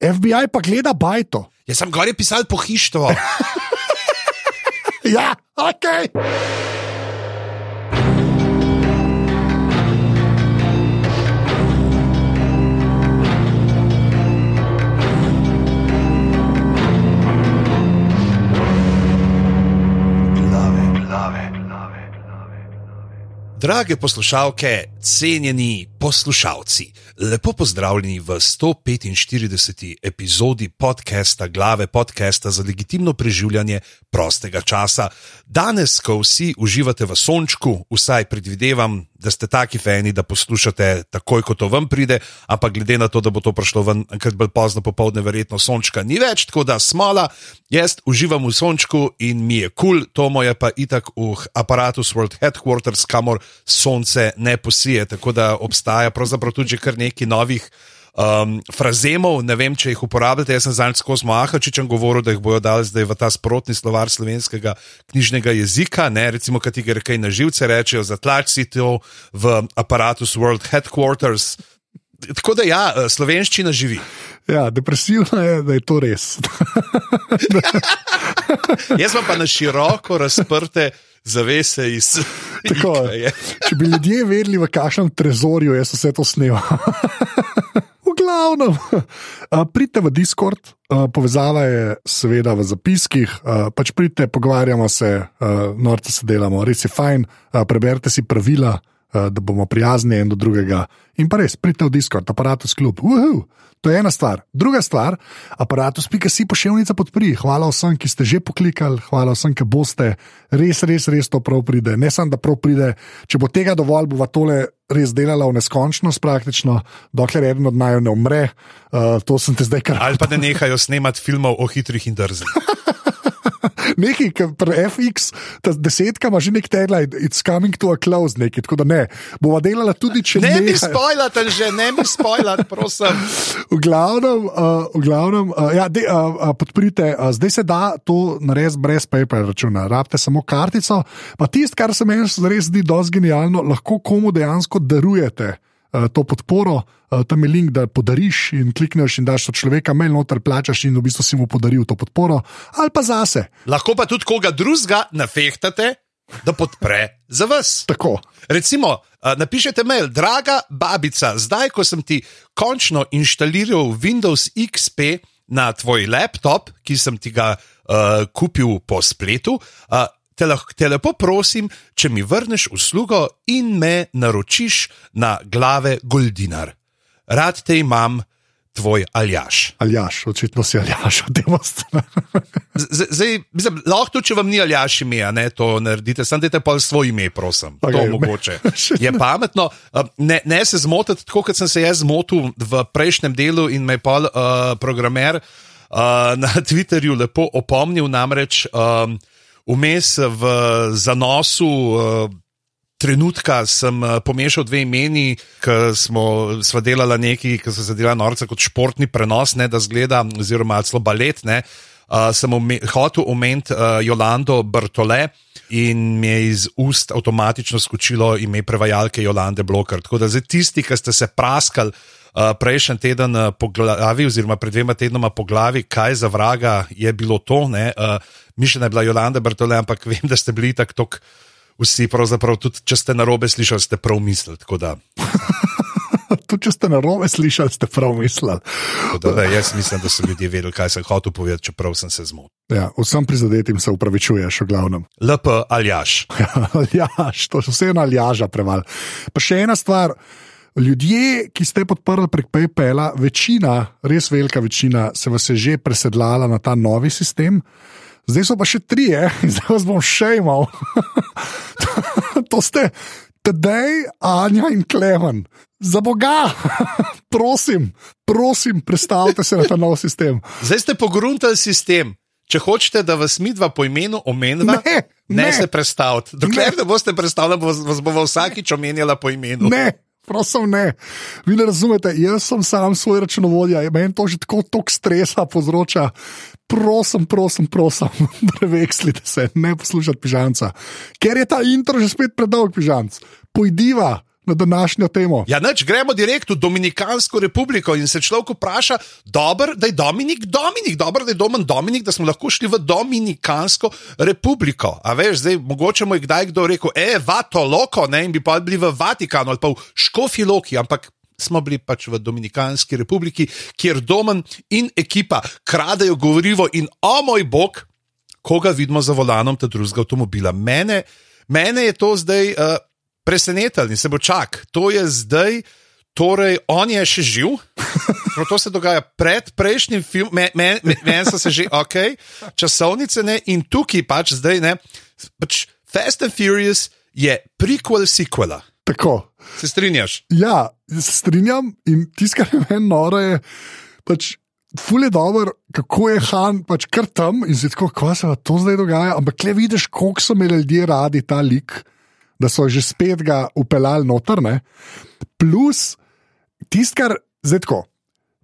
FBI pa gleda bajto. Jaz sem gor je pisal pohištvo. Ja, ok. Drage poslušalke, cenjeni poslušalci, lepo pozdravljeni v 145. epizodi podcasta Glave, podcasta za legitimno preživljanje prostega časa. Danes, ko vsi uživate v sončku, vsaj predvidevam, da ste taki fani, da poslušate takoj, ko to vam pride, ampak glede na to, da bo to prišlo ven, ker bolj pozno popovdne, verjetno sončka ni več, tako da smala, jaz uživam v sončku in mi je kul, cool, to moje pa itak v aparatu World Headquarters, kamor sonce ne posije, tako da obstaja pravzaprav tudi kar nekaj novih. Um, frazemov, ne vem, če jih uporabljate. Jaz sem zadnjič skozi Mahačičem govoril, da jih bojo dali zdaj v ta sprotni slovar slovenskega knjižnega jezika. Ne, recimo, kaj ti gre kaj na živce, rečejo, zatlači to v aparatu World Headquarters. Tako da ja, slovenščina živi. Ja, depresivno je, da je to res. Jaz pa na široko razprte zavese iz. Tako, če bi ljudje vedeli, v kakšnem trezorju je vse to snimalo. v glavnem, pridite v Discord, povezava je seveda v zapiskih, pač pridite, pogovarjamo se, norce se delamo, res je fajn, preberite si pravila. Da bomo prijazni en do drugega, in pa res, pridite v Discord, aparatus klub. Uhu. To je ena stvar. Druga stvar, aparatus.si pošiljnica podpri. Hvala vsem, ki ste že poklikali, hvala vsem, ki boste. Res, res, res to prav pride. Ne samo, da prav pride. Če bo tega dovolj, bo tole res delala v neskončnost, praktično, dokler eden od naju ne umre. Uh, to sem te zdaj kar. Ali pa da nehajo snemati filmov o hitrih in drzih. Nekaj, kar pri FX, ta desetka ima že nek tagline, it's coming to a close, nekaj, tako da ne. Bova delala tudi, če ne. Ne mi spojlate že, ne mi spojlate, prosim. V glavnem, uh, v glavnem uh, ja, de, uh, uh, podprite, uh, zdaj se da to narediti brez PayPal računa, rabite samo kartico. Pa tisto, kar se meni res zdi dosti genialno, lahko komu dejansko darujete. To podporo, tam je link, da podariš in klikneš in daš to človeka, mail noter, plačaš in v bistvu si mu podaril to podporo, ali pa zase. Lahko pa tudi koga drugega nafehtate, da podpre za vas. Tako. Recimo, napišete mail, draga babica, zdaj ko sem ti končno inštaliral Windows XP na tvoj laptop, ki sem ti ga uh, kupil po spletu. Uh, Te, lahko, te lepo prosim, če mi vrneš uslugo in me naročiš na glave Goldinar. Rad te imam, tvoj aljaš. Aljaš, očitno si aljaš, od tega Zdaj, mislim, lahko tudi, če vam ni aljaš ime, ne to naredite, samo dajte pa svoj ime, prosim. Okay, to mogoče. Je pametno. Ne, ne se zmotiti, tako kot sem se jaz zmotil v prejšnjem delu in me je pa uh, programer uh, na Twitterju lepo opomnil namreč. Um, Vmes v zanosu uh, trenutka sem uh, pomešal dve imeni, ki smo delali nekaj, ki so se delali norce kot športni prenos, ne da zgleda, oziroma celo balet. Ne, uh, sem hotel omeniti uh, Jolando Brtole in mi je iz ust avtomatično skočilo ime prevajalke Jolande Bloker. Tako da zdaj tisti, ki ste se praskali. Uh, prejšnji teden uh, po glavi, oziroma pred dvema tednoma po glavi, kaj za vraga je bilo to. Uh, Mišljena je bila Jolanda Bertole, ampak vem, da ste bili tako, vsi pravzaprav, tudi če ste na robe slišali, ste prav mislili. tudi če ste na robe slišali, ste prav mislili. Da, da, jaz mislim, da so ljudje vedeli, kaj sem hotel povedati, čeprav sem se zmotil. Ja, vsem prizadetim se upravičuješ, v glavnem. LP aljaš. aljaš, to je vseeno aljaža preval. Pa še ena stvar. Ljudje, ki ste podprli prek PayPala, večina, res velika večina, se vas je že presedlala na ta novi sistem. Zdaj so pa še tri, zdaj vas bom še imel. to ste tedej, Anja in Klemen. Za Boga, prosim, prosim, predstavite se na ta nov sistem. Zdaj ste pogruntali sistem. Če hočete, da vas mi dva po imenu omenjava, ne, ne. ne se predstavite. Dokler ne, ne boste predstavljali, vas bomo vsakič omenjala po imenu. Ne. Prosim, ne. Vi ne razumete, jaz sem sam svoj računovodja, meni to že tako tok stresa povzroča. Prosim, prosim, prosim, prevekslite se, ne poslušajte pižamca. Ker je ta intro že spet predolg pižamc. Pojdiva na današnjo temo. Ja, neč, gremo direkt v Dominikansko republiko in se človek vpraša, dober, da je Dominik, Dominik, dobro, da je Domen Dominik, da smo lahko šli v Dominikansko republiko. A veš, zdaj mogoče mu je kdaj kdo rekel, e, vato loko, ne, in bi pa bili v Vatikanu ali pa v Škofi Loki, ampak. Smo bili pač v Dominikanski republiki, kjer Domen in ekipa kradejo govorivo, in o moj bog, koga vidimo za volanom tega drugega avtomobila. Mene, mene je to zdaj uh, presenetilo in se bo čak. To je zdaj, torej on je še živ. No, to se dogaja pred prejšnjim filmom, meni me, me, me so se že ok, časovnice ne in tukaj pač zdaj ne. Pač Fast and Furious je prequel sequela. Tako. Se strinjaš? Ja, se strinjam in tiskar je meni noro. Je, pač, Ful je dobro, kako je Han pač kar tam in zdi tako, kako se to zdaj dogaja. Ampak le vidiš, koliko so imeli ljudje radi ta lik, da so že spet ga upeljali noter. Ne? Plus, tisto, kar zdaj tako.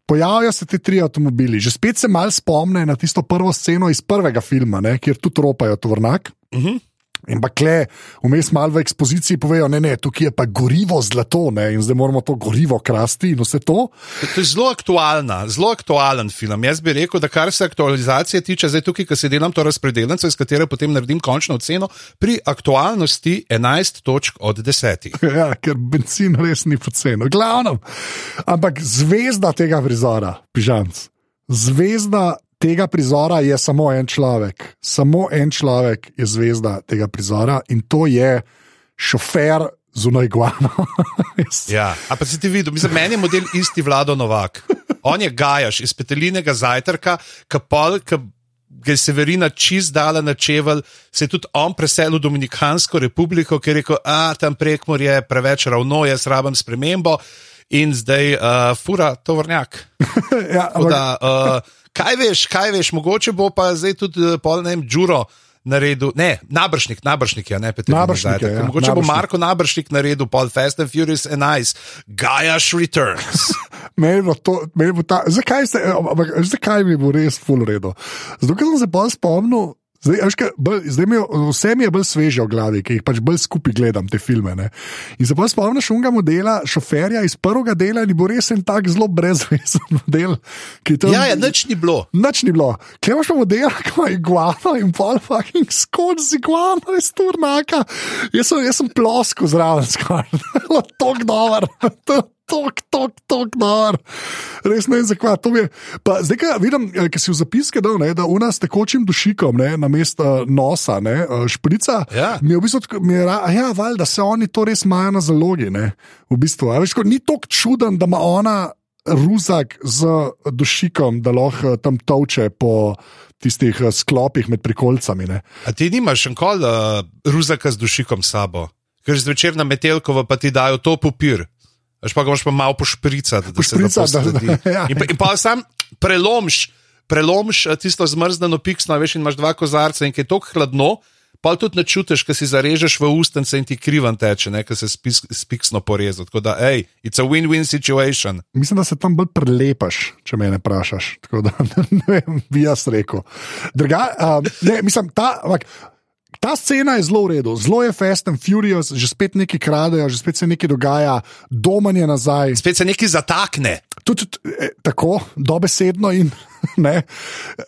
Pojavijo se ti tri avtomobili, že spet se mal spomne na tisto prvo sceno iz prvega filma, ne, kjer tudi ropajo tovornjak. Uh Mhm. -huh. In pa kle, vmes malo v ekspoziciji povejo, ne, ne, tukaj je pa gorivo zlato, ne, in zdaj moramo to gorivo krasti in vse to. To je zelo aktualna, zelo aktualen film. Jaz bi rekel, da kar se aktualizacije tiče, zdaj tukaj, ko se delam to razpredelnico, iz katere potem naredim končno oceno, pri aktualnosti 11 točk od 10. Ja, ker benzin res ni poceni. Glavno. Ampak zvezda tega prizora, pižamc, zvezda tega prizora je samo en človek. Samo en človek je zvezda tega prizora in to je šofer zunaj guano. ja, a pa si ti videl, mislim, meni je model isti Vlado Novak. On je gajaš iz petelinega zajtrka, kapol, ki ga je Severina čist dala na čevelj, se je tudi on preselil v Dominikansko republiko, ker je rekel, a tam prekmor je preveč ravno, jaz rabim spremembo. In zdaj uh, fura tovrnjak. ja, Tako da, uh, kaj veš, kaj veš, mogoče bo pa zdaj tudi pol ne vem, Džuro naredil, ne, nabršnik, nabršnik je, ne, Peter. Nabršnik je, ja, mogoče bo nabršnik. Marko nabršnik naredil pol Fast and Furious and Ice, Gajaš Returns. Meni bo to, meni bo ta, zakaj, se, ampak, zakaj mi bo res full redo? Zato, ker sem se bolj spomnil. Zdaj, veš, bolj, zdaj mi je, vse mi je bolj sveže v glavi, ki jih pač bolj skupaj gledam te filme. Ne? In se bolj spomniš unga modela, šoferja iz prvega dela, in bo res en tak zelo brezvezen model. Tam, ja, ja, nič ni bilo. Nič ni bilo. Kaj imaš pa model, ki ima iguano in pol fucking skoč z iguano iz turnaka. Jaz sem, jaz sem plosko zraven, skoraj. Tok dober. Tok, tok, tok, dober. Res ne vem, zakaj. To je- Pa Zdaj, ko vidim, eh, ki si v zapiske dal, ne, da v nas tekočim dušikom, ne, na mesto nosa, ne, eh, šprica, Ja. mi je v bistvu, mi je, a ja, val, da se oni to res imajo na zalogi. Ne, v bistvu, a veš, ko ni tako čuden, da ima ona ruzak z dušikom, da lahko eh, tam toče po tistih eh, sklopih med prikolcami. Ne. A ti nimaš še kol uh, ruzaka z dušikom s sabo, ker zvečer na metelkovo pa ti dajo to papir. Veš pa ga moraš pa malo pošpricati, da se Pošpricati, to da- sledi. ja. In, pa- in pa sam prelomš, prelomš eh, tisto zmrznjeno piksno, veš, in imaš dva kozarca in ki je tako hladno, pa tudi ne čutiš, ker si zarežeš v ustence in ti krivan teče, ne, ker se spis, spiksno poreza. Tako da, hej, it's a win-win situation. Mislim, da se tam bolj prelepaš, če me ne vprašaš. Tako da ne vem, bi jaz rekel. Druga, um, ne, mislim, ta. Ampak, Ta scena je zelo v redu, zelo je Fast and Furious, že spet nekaj kradejo, že spet se nekaj dogaja, domanje nazaj. Spet se nekaj zatakne. Tudi eh, tako, dobesedno. In, ne.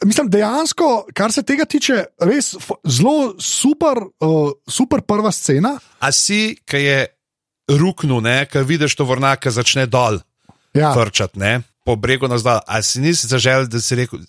Mislim, dejansko, kar se tega tiče, res zelo super, uh, super prva scena. A si, ki je ruknil, ki vidiš to vrnaka, začne dol. Ja, frčati, ne, po bregu nazdal. A si nisi zaželel, da si rekel,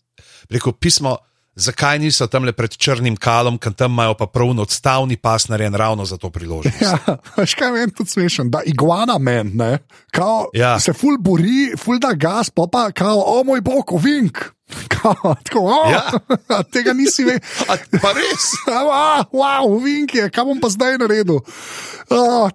rekel pismo, zakaj niso tam le pred črnim kalom, ker tam imajo pa pravno odstavni pas narejen ravno za to priložnost. Ja, veš kaj meni tudi smešen, da iguana men, ne, kao, Ja. se ful bori, ful da gas, pa pa kao, o moj bog, ovink. Kao, tako, o, Ja. tega nisi vedel. A, pa res? Ah, wow, ovink je, kaj bom pa zdaj naredil?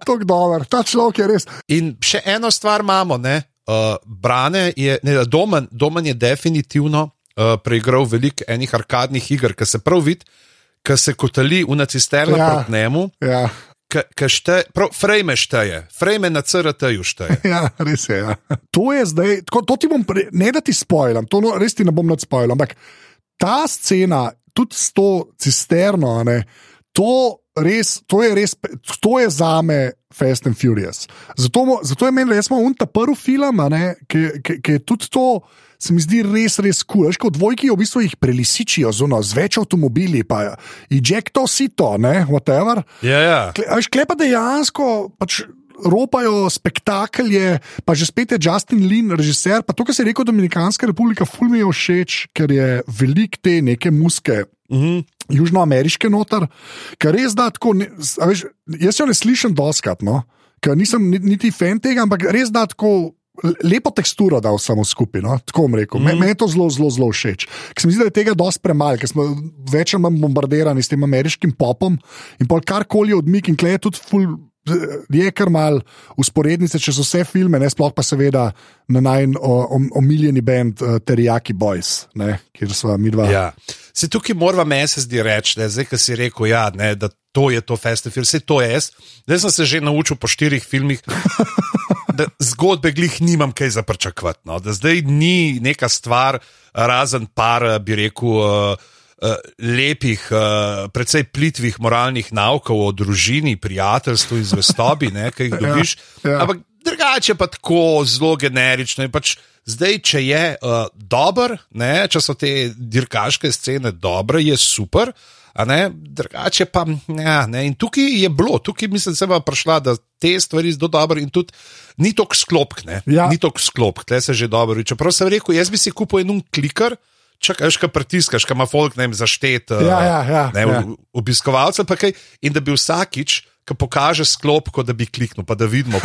Tok dober, ta človek je res. In še eno stvar imamo, ne, uh, Brane je, ne, Domen, Domen je definitivno uh, preigral veliko enih arkadnih iger, ki se prav vidi, ki se kotali v nacisterno Ja. proti njemu, Ja, ki šteje, prav, frame šteje, frame na CRT-ju šteje. ja, res je. Ja. To je zdaj, tako, to ti bom, pre, ne da ti spojlam, to no, res ti ne bom nad spojlam, ampak ta scena, tudi s to cisterno, a ne, to, res, to je res, to je za me Fast and Furious. Zato, zato je meni, da smo unta prvi film, ki je tudi to. Se mi zdi res, res kul. Cool. Dvojki v bistvu jih prelisičijo zuno, z več avtomobili, pa je to sito, ne, whatever. Ja, ja. Veš, klepa dejansko. Pač, Ropajo spektaklje, pa že spet je Justin Lin, režiser. Pa to, kar se je rekel, Dominikanska republika, ful mi je všeč, ker je velik te neke muske. Mm -hmm južnoameriške noter, ker res da tako. Ne, veš, jaz jo ne slišim doskrat, no? ker nisem niti fan tega, ampak res da tako. Lepo teksturo da vsemu skupaj, no? tako bom rekel. Mm. Meni je to zelo, zelo, zelo všeč. Ker se mi zdi, da je tega dosti premalo, ker smo več ali manj bombardirani s tem ameriškim popom in pol karkoli odmik in klej je tudi ful je kar mal usporednice čez vse filme, ne sploh pa seveda na najmanj omiljeni bend uh, Teriyaki Boys, ne, kjer smo mi dva. Ja. Se tukaj moramo meni se zdi reči, da zdaj, ki si rekel, ja, ne, da to je to festival, vse to je jaz. Zdaj sem se že naučil po štirih filmih. Da zgodbe glih nimam kaj za pričakovati. No? Da zdaj ni neka stvar, razen par, bi rekel, uh, lepih, uh, precej plitvih moralnih naukov o družini, prijateljstvu in zvestobi, ki jih ja, dobiš. Ja, ja. Ampak drugače pa tako zelo generično. Pač zdaj, če je uh, dober, ne, če so te dirkaške scene dobre, je super. Drugače pa ja, ne. In tukaj je bilo, tukaj mislim, da je prišla, da te stvari zelo dobro in tudi ni tako sklopk, ja. ni tako sklopk, tle se že dobro. Čeprav sem rekel, jaz bi si kupil en klikar čakaš, kaj pritiskaš, kaj ima folk ne, zaštet. Ja, ja, ja, ne, ja. Obiskovalce pa kaj. In da bi vsakič, ki pokaže sklop, da bi kliknil, pa da vidimo.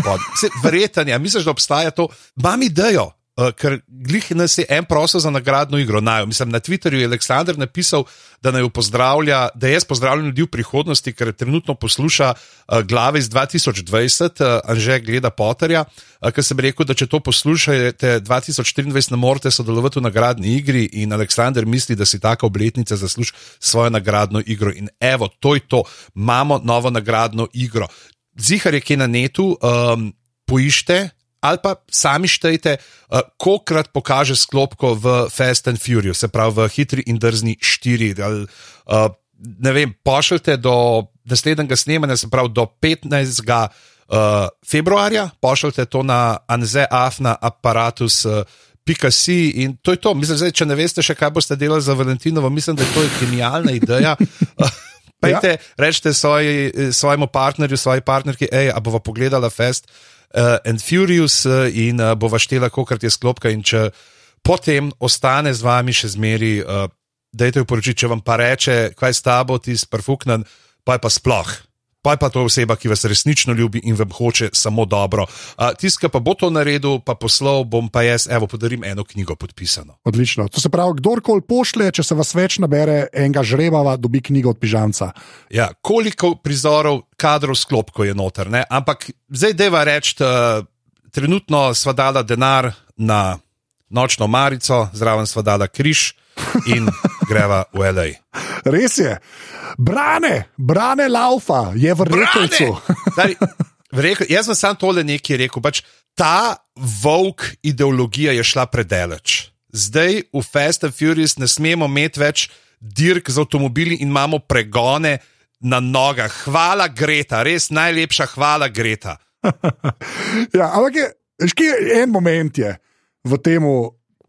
Verjetno, misliš, da obstaja to, imam idejo. Uh, ker glih nas je en prosil za nagradno igro. Naj, mislim, na Twitterju je Aleksandr napisal, da naj pozdravlja, da jaz pozdravljam ljudi v prihodnosti, ker trenutno posluša uh, glave iz 2020, uh, Anže gleda Potterja. Uh, ker sem rekel, da če to poslušate 2024, ne morete sodelovati v nagradni igri in Aleksandr misli, da si taka obletnica zasluži svojo nagradno igro. In evo, to je to, imamo novo nagradno igro. Zihar je kje na netu, um, poiščite ali pa sami štejte, uh, kolikrat pokaže sklopko v Fast and Furious, se pravi v Hitri in Drzni 4. Ali, uh, ne vem, pošljite do naslednjega snemanja, se pravi do 15. Uh, februarja, pošljite to na anzeafna aparatus. Uh, Pika si in to je to. Mislim, zdaj, če ne veste, še kaj boste delali za Valentinovo, mislim, da je to genialna ideja. Pejte, ja. rečete svoj, svojemu partnerju, svoji partnerki, hej, a bova pogledala fest uh, and Furious uh, in uh, bova štela, koliko je sklopka. In če potem ostane z vami še zmeri, uh, dajte v poročilo, če vam pa reče, kaj s tabo ti sprfuknen, pa je pa sploh pa je pa to oseba, ki vas resnično ljubi in vam hoče samo dobro. Tiska pa bo to naredil, pa poslal bom pa jaz, evo, podarim eno knjigo podpisano. Odlično. To se pravi, kdorkoli pošle, če se vas več nabere, enega žrebava, dobi knjigo od pižamca. Ja, koliko prizorov, kadrov sklopko je noter, ne? ampak zdaj deva reči, trenutno sva dala denar na nočno marico, zraven sva dala križ in greva v L.A. Res je. Brane, brane laufa, je v rekelcu. Jaz sem samo tole nekaj rekel. Pač ta volk ideologija je šla predaleč. Zdaj v Fast and Furious ne smemo imeti več dirk z avtomobili in imamo pregone na nogah. Hvala, Greta, res najlepša hvala, Greta. ja, ampak je, je en moment je v tem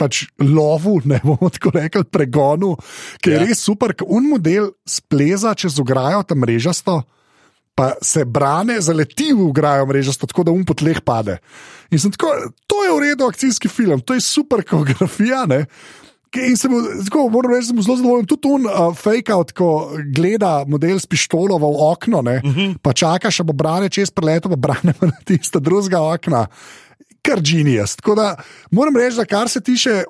pač lovu, ne bomo tako rekli, pregonu, ki je ja. res super, ker un model spleza čez ograjo tam mrežasto. Pa se brane, zaleti v grajo mrežasto, tako da um po tleh pade. In sem tako, to je v redu, akcijski film, to je super koreografija. In se mu, tako, moram reči, zelo zadovoljen. Tudi on, uh, fake out, ko gleda model s pištolo v okno, uh mhm. -huh. pa čaka, še bo brane čez preleto, pa brane na tiste drugega okna kar genijast. Tako da moram reči, da kar se tiče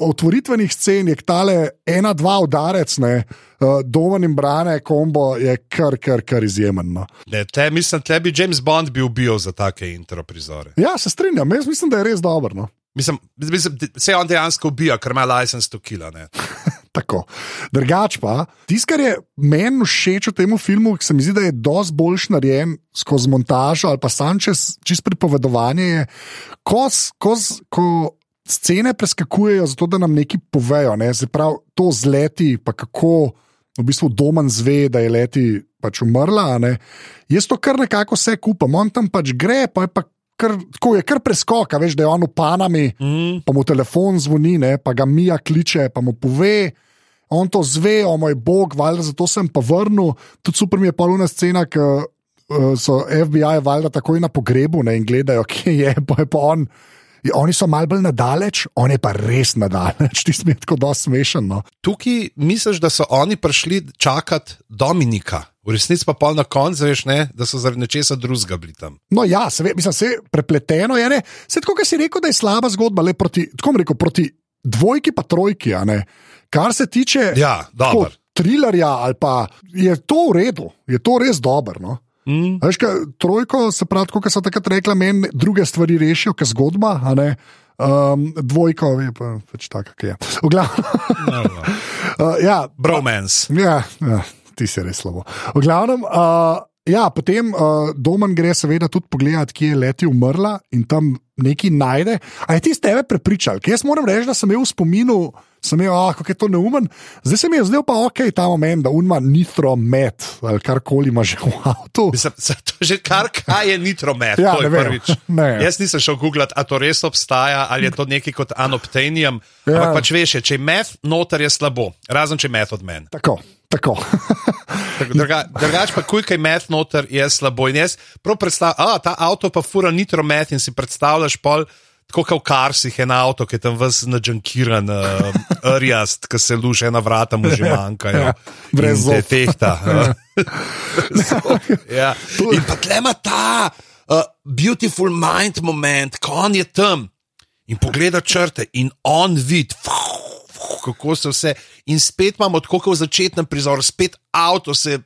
otvoritvenih scen, je tale ena, dva udarec, ne. Uh, Domen in brane, kombo je kar, kar, kar izjemen. No. Te, mislim, da bi James Bond bil bil za take intro prizore. Ja, se strinjam, jaz mislim, da je res dobro. No. Mislim, mislim, se on dejansko ubija, ker ima license to kila. Tako. Drugač pa, tisto, kar je meni všeč v tem filmu, ki se mi zdi, da je dosti boljš narejen skozi montažo ali pa sam čez, čez pripovedovanje, je, ko, ko, ko scene preskakujejo, zato da nam nekaj povejo. Ne? Prav, to zleti, pa kako v bistvu domen zve, da je leti pač umrla. Jaz to kar nekako vse kupam, on tam pač gre, pa je pa. Kar, tako je kar preskoka, veš, da je on v Panami, mm. pa mu telefon zvoni, ne, pa ga Mija kliče, pa mu pove, on to zve, o moj bog, valjda, zato sem pa vrnil. Tudi super mi je poluna scena, ki uh, so FBI, valjda, takoj na pogrebu ne, in gledajo, kje je, pa je pa on. Oni so malce bolj nadaleč, on je pa res nadaleč, ti smo tako dosti smešni. No. Tukaj misliš, da so oni prišli čakati Dominika, v resnici pa pol na koncu, veš, ne, da so zaradi nečesa drugega bili tam. No, ja, se, mislim, se prepleteno je. Se tako, kot si rekel, da je slaba zgodba, le proti, tako rekel, proti dvojki, pa trojki. Kar se tiče ja, trilerja, ali pa je to v redu, je to res dobro. No? Mm. Veš, kaj, trojko, se pravi, kot so takrat rekli, meni druge stvari rešijo, kot zgodba. Um, dvojko je pa pač tako, kot je. V glavnem. no, no. uh, ja, Bromance. Ja, ja, ti si res slabo. V glavnem. Uh, Ja, potem uh, Domen gre seveda tudi pogledat, kje je leti umrla in tam nekaj najde. A je ti s tebe prepričal? Ker jaz moram reči, da sem imel v spominu, sem imel, ah, kako je to neumen. Zdaj se mi je zdel pa ok ta moment, da unma nitromet ali karkoli ima že v avtu. Mislim, to je že kar kaj je nitromet. ja, to je prvič. Jaz nisem šel googlati, a to res obstaja ali je to nekaj kot anoptenium. Ja. Ampak pač veš, če je met, noter je slabo, razen če je met od meni. Tako. Tako. Drugač druga, pa, kuj kaj met noter je slabo. In jaz prav predstavljam, ta avto pa fura nitromet in si predstavljaš pol. Tako kot v karsih je na avto, ki je tam vse nađankiran, uh, rjast, ki se luže na vrata, mu že manjka. Ja, brez zob. tehta. ja. In pa tlema ta uh, beautiful mind moment, ko on je tam in pogleda črte in on vidi kako se vse. In spet imamo tako kot v začetnem prizoru, spet avto se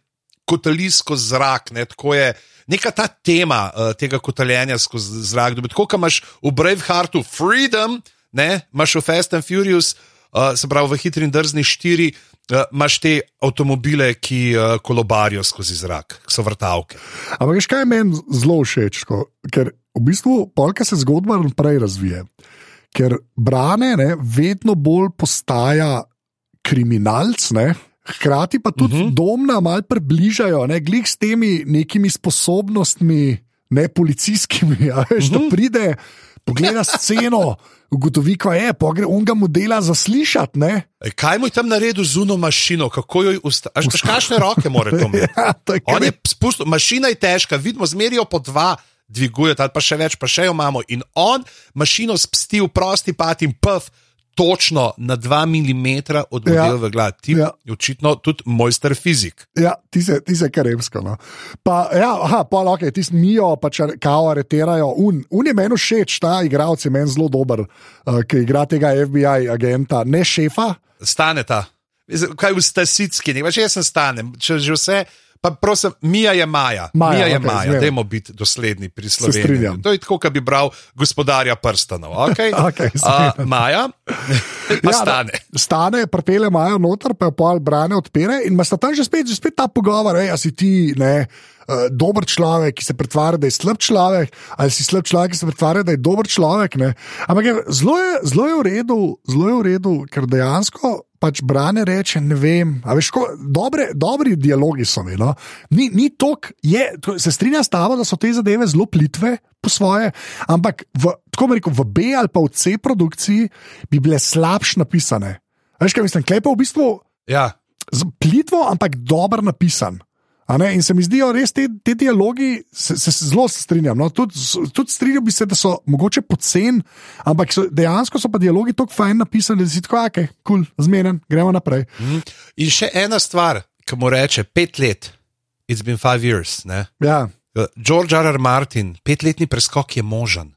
kotali skozi zrak. Ne, je neka ta tema uh, tega kotaljenja skozi zrak. Tako kot imaš v Braveheartu freedom, ne, imaš v Fast and Furious, uh, se pravi v hitri in drzni štiri. Uh, Máš te avtomobile, ki uh, kolobarijo skozi zrak, so vrtavke. Ampak, kaj je meni zelo všeč, ker v bistvu polka se zgodba naprej razvija ker brane ne, vedno bolj postaja kriminalc, ne, hkrati pa tudi uh mhm. -huh. domna malo približajo, ne, glih s temi nekimi sposobnostmi, ne policijskimi, ja, veš, uh -huh. da mhm. pride, pogleda sceno. Ugotovi, ko je, pogre, on ga mu dela zaslišati. E, kaj mu je tam naredil z uno mašino, kako jo ustaviš? Kakšne roke mora to imeti? ja, spustil, mašina je težka, vidimo, zmerijo po dva dvigujete, ali pa še več, pa še jo imamo. In on mašino spsti v prosti pat in pf. Točno na 2 mm od modela ja, v glavi, ti ja. je očitno tudi mojster fizik. Ja, ti se, ti se karemsko. No. Pa, ja, aha, pa lahko, ti smijo, pa če kao areterajo. Un, un je meni všeč, ta igralec je meni zelo dober, uh, ki igra tega FBI agenta, ne šefa. Stane ta. Kaj v stasicki, ne veš, jaz sem stane, če že vse. Pa prosim, Mija je Maja. Maja Mija je okay, Maja. Dajmo biti dosledni pri Sloveniji. To je tako, kot bi bral gospodarja prstanov. Okay? okay, uh, Maja, pa ja, stane. Da, stane, prepele Maja noter, pa je pol brane odpere in imaš tam že spet, že spet ta pogovor, ej, a si ti ne. Uh, dober človek, ki se pretvarja, da je slab človek, ali si slab človek, ki se pretvarja, da je dober človek. Ne? Ampak zelo je, zelo je v redu, zelo je v redu, ker dejansko pač brane reče, ne vem. Veš, ko, dobre, dobri dialogi so mi. No? Ni, ni tok, je, se strinja s tabo, da so te zadeve zelo plitve po svoje, ampak v, rekel, v B ali pa v C produkciji bi bile slabše napisane. Veš, kaj mislim, klepa v bistvu. Ja. Plitvo, ampak dobro napisan. In se mi zdijo res te, te dialogi, se, se zelo strinjam. No? Tudi tud strinjam bi se, da so mogoče pocen, ampak so, dejansko so pa dialogi tako fajn napisani, da si tako, ok, kul, cool, zmeden, gremo naprej. Mm. In še ena stvar, ki mu reče, pet let, it's been five years. Ne? Ja. George R. R. Martin, petletni preskok je možen.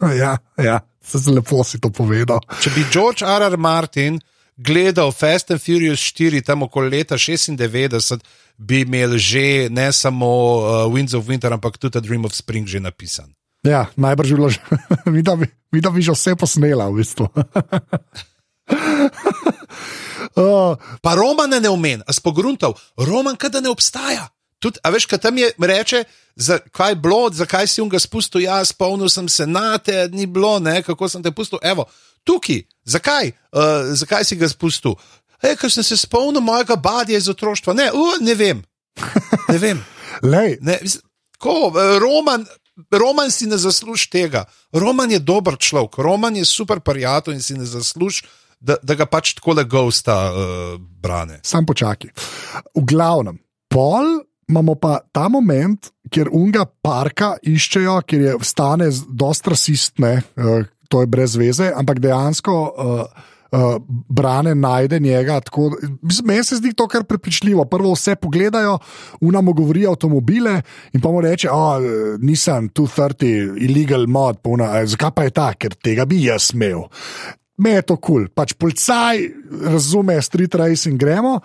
ja, ja, se zelo lepo si to povedal. Če bi George R. R. Martin gledal Fast and Furious 4, tam okoli leta 96, bi imel že ne samo uh, Winds of Winter, ampak tudi Dream of Spring že napisan. Ja, najbrž bi bilo že, mi da bi, mi da bi že vse posnela, v bistvu. uh, pa Roman ne omen, a spogruntov, Roman kada ne obstaja. Tudi, a veš, kaj tam je reče, zakaj je bilo, zakaj si jim ga spustil, jaz spomnil sem se na te, ni bilo, ne, kako sem te pustil, evo, tukaj, zakaj, uh, zakaj si ga spustil? Hej, ker sem se spomnil mojega badja iz otroštva. Ne, uh, ne vem. Ne vem. ne, ko, eh, Roman, Roman si ne zasluži tega. Roman je dober človek, Roman je super prijatelj in si ne zasluži. Da, da ga pač tako le gosta uh, brane. Sam počakaj. V glavnem, pol imamo pa ta moment, kjer unga parka iščejo, ker je stane dosta rasistne, uh, to je brez veze, ampak dejansko. Uh, Uh, brane najde njega. Meni se zdi to kar prepričljivo. Prvo vse pogledajo, unamo govorijo avtomobile in pa mu reče: oh, nisem 230, illegal mod, zakaj pa je ta, ker tega bi jaz imel. Me je to kul, cool. pač policaj razume, street racing gremo.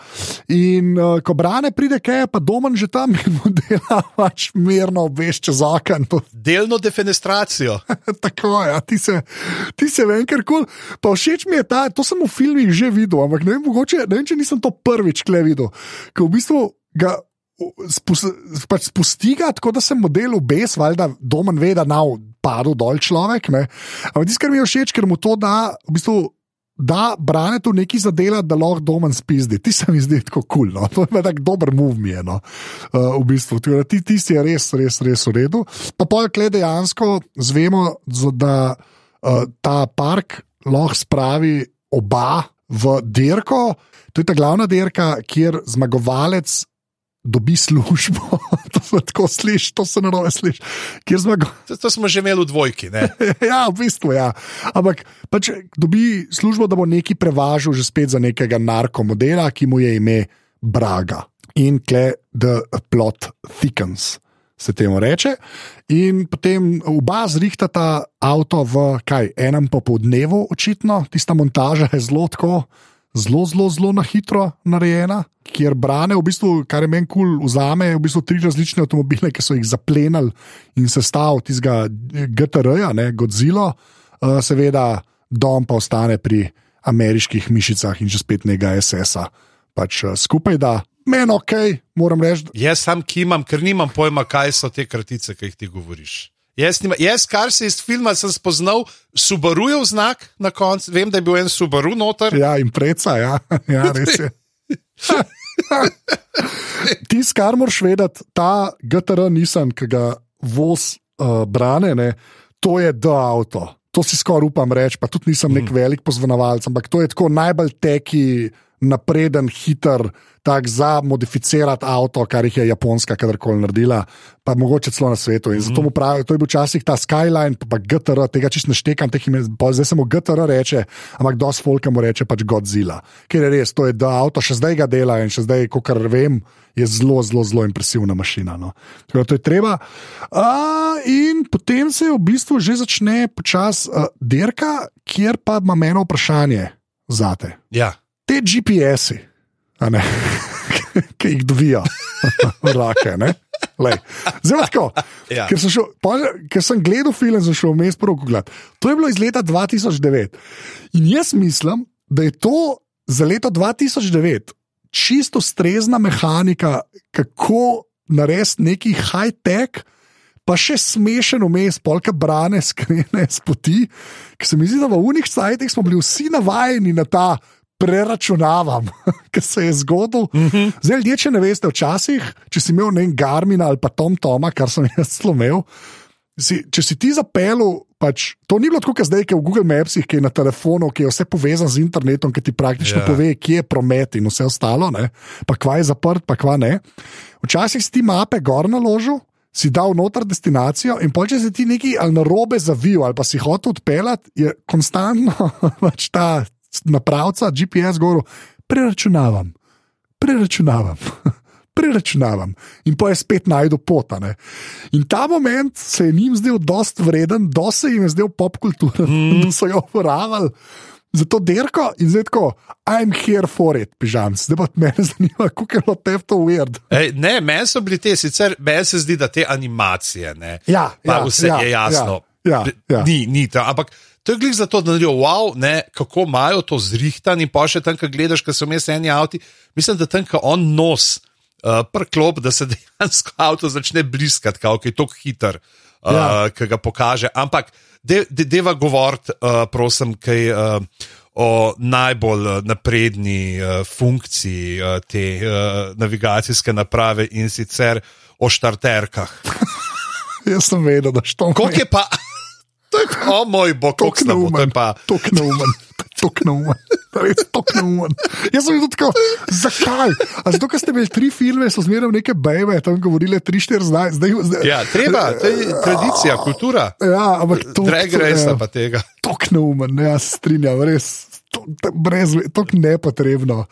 In uh, ko brane pride, kaj je pa doma že tam in mu dela pač mirno obvešča zakon. Delno defenestracijo. Tako je, ja, ti se, ti se vem, ker kul. Cool. Pa všeč mi je ta, to sem v filmih že videl, ampak ne vem, mogoče, ne vem če nisem to prvič kle videl. Ko v bistvu ga pač spusti ga, tako da se model obes, valjda doma ve, da nav padel dol človek. Ne? Ampak tisto, kar mi je všeč, ker mu to da, v bistvu, da brane tu neki zadela, da lahko doma spizdi. Ti se mi zdi tako kul, cool, no? to je tako dober movement. No? Uh, v bistvu, ti, ti si res, res, res v redu. Pa pojjo, klej dejansko zvemo, da uh, ta park lahko spravi oba v dirko. To je ta glavna dirka, kjer zmagovalec dobi službo. to se tako sliši, to se narobe sliši. To, to smo že imeli v dvojki. ja, v bistvu ja. Ampak pač dobi službo, da bo neki prevažal že spet za nekega narkomodela, ki mu je ime Braga. In tle, the plot thickens. Se temu reče, in potem oba zrihtata avto v kaj, enem popoldnevu, očitno, tista montaža je zelo tako, zelo, zelo, zelo na hitro narejena, kjer brane, v bistvu, kar je meni kul, cool, vzame v bistvu tri različne avtomobile, ki so jih zaplenili in sestavili tistega GTR-ja, Godzilla, uh, seveda, dom pa ostane pri ameriških mišicah in že spet nekaj SS-a. Pač uh, skupaj da. Meni ok, moram reči. Jaz sam kimam, ker nimam pojma, kaj so te kratice, ki jih ti govoriš. Jaz, nima, jaz, kar se iz filma sem spoznal, Subaru je znak na koncu, vem, da je bil en Subaru noter. Ja, in preca, ja, ja res je. Ti, kar moraš vedeti, ta GTR nisem, ki ga voz uh, brane, ne, to je do avto. To si skoraj upam reči, pa tudi nisem nek mm. velik pozvanovalec, ampak to je tako najbolj teki napreden, hiter, tak za modificirati avto, kar jih je Japonska kadarkoli naredila, pa mogoče celo na svetu. In mm -hmm. zato mu pravijo, to je bil včasih ta Skyline, pa GTR, tega čist ne štekam, teh imen, zdaj samo GTR reče, ampak dos Folka mu reče pač Godzilla. Ker je res, to je da avto še zdaj ga dela in še zdaj, kot vem. Je zelo, zelo, zelo impresivna mašina. No. Tako, to je treba. Uh, in potem se v bistvu že začne počasi uh, dirka, kjer pa ima eno vprašanje za te. Ja te GPS-i, ki jih dobijo, rake. Zelo tako. Ja. Ker, ker sem gledal film, sem šel vmes prvo gledati. To je bilo iz leta 2009. In jaz mislim, da je to za leto 2009 čisto strezna mehanika, kako narediti neki high-tech. Pa še smešen vmes, polka brane, skrene, spoti, ki se mi zdi, da v unih sajtih smo bili vsi navajeni na ta preračunavam, kar se je zgodilo. Mm -hmm. Zdaj, ljudje, če ne veste, včasih, če si imel nekaj Garmina ali pa Tom Toma, kar sem jaz slomil, si, če si ti zapeljal. Pač, to ni bilo tako, kot zdaj, ki je v Google Mapsih, ki je na telefonu, ki je vse povezan z internetom, ki ti praktično yeah. Ja. pove, kje je promet in vse ostalo, ne? pa kva je zaprt, pa kva ne. Včasih si ti mape gor naložil, si dal noter destinacijo in pa če si ti nekaj ali na robe zavil ali pa si hotel odpeljati, je konstantno pač ta napravca, GPS, goru, preračunavam, preračunavam. Preračunavam in pa je spet najdel pot. In ta moment se je njim zdel dost vreden, da se jim je zdel pop kultura, mm. da so jo uporabljali za to derko in zdaj tako, I'm here for it, pižam. Zdaj pa me zanima, kako je bilo te to weird. Ej, ne, meni so bili te, sicer meni se zdi, da te animacije, ne, ja, ja, vse ja, je jasno. Ja, ja, ja. Ni, ni to, ampak. To je glej za to, da naredijo, wow, ne, kako imajo to zrihtan in pa še tam, ki gledaš, ki so imeli eni avti. Mislim, da tam, ko on nos, uh, prklop, da se dejansko avto začne bliskati, kako je to hiter, uh, ja. ki ga pokaže. Ampak, de, de, deva govoriti, uh, prosim, kaj uh, o najbolj napredni uh, funkciji uh, te uh, navigacijske naprave in sicer o štarterkah. Jaz sem vedel, da štom. Kako je pa? To pa, o moj bog, kako je neumen. to pa. Tok neumen. Tok neumen. Res tok neumen. Jaz sem videl tako, zakaj? A zato, ker ste imeli tri filme, so zmeraj neke bebe, tam govorile tri, štiri zdaj. zdaj, zdaj Ja, treba, to je tradicija, kultura. Ja, ampak to Drag race pa tega. Tok neumen, ne, jaz se strinjam, res. To, to, brez, to je nepotrebno.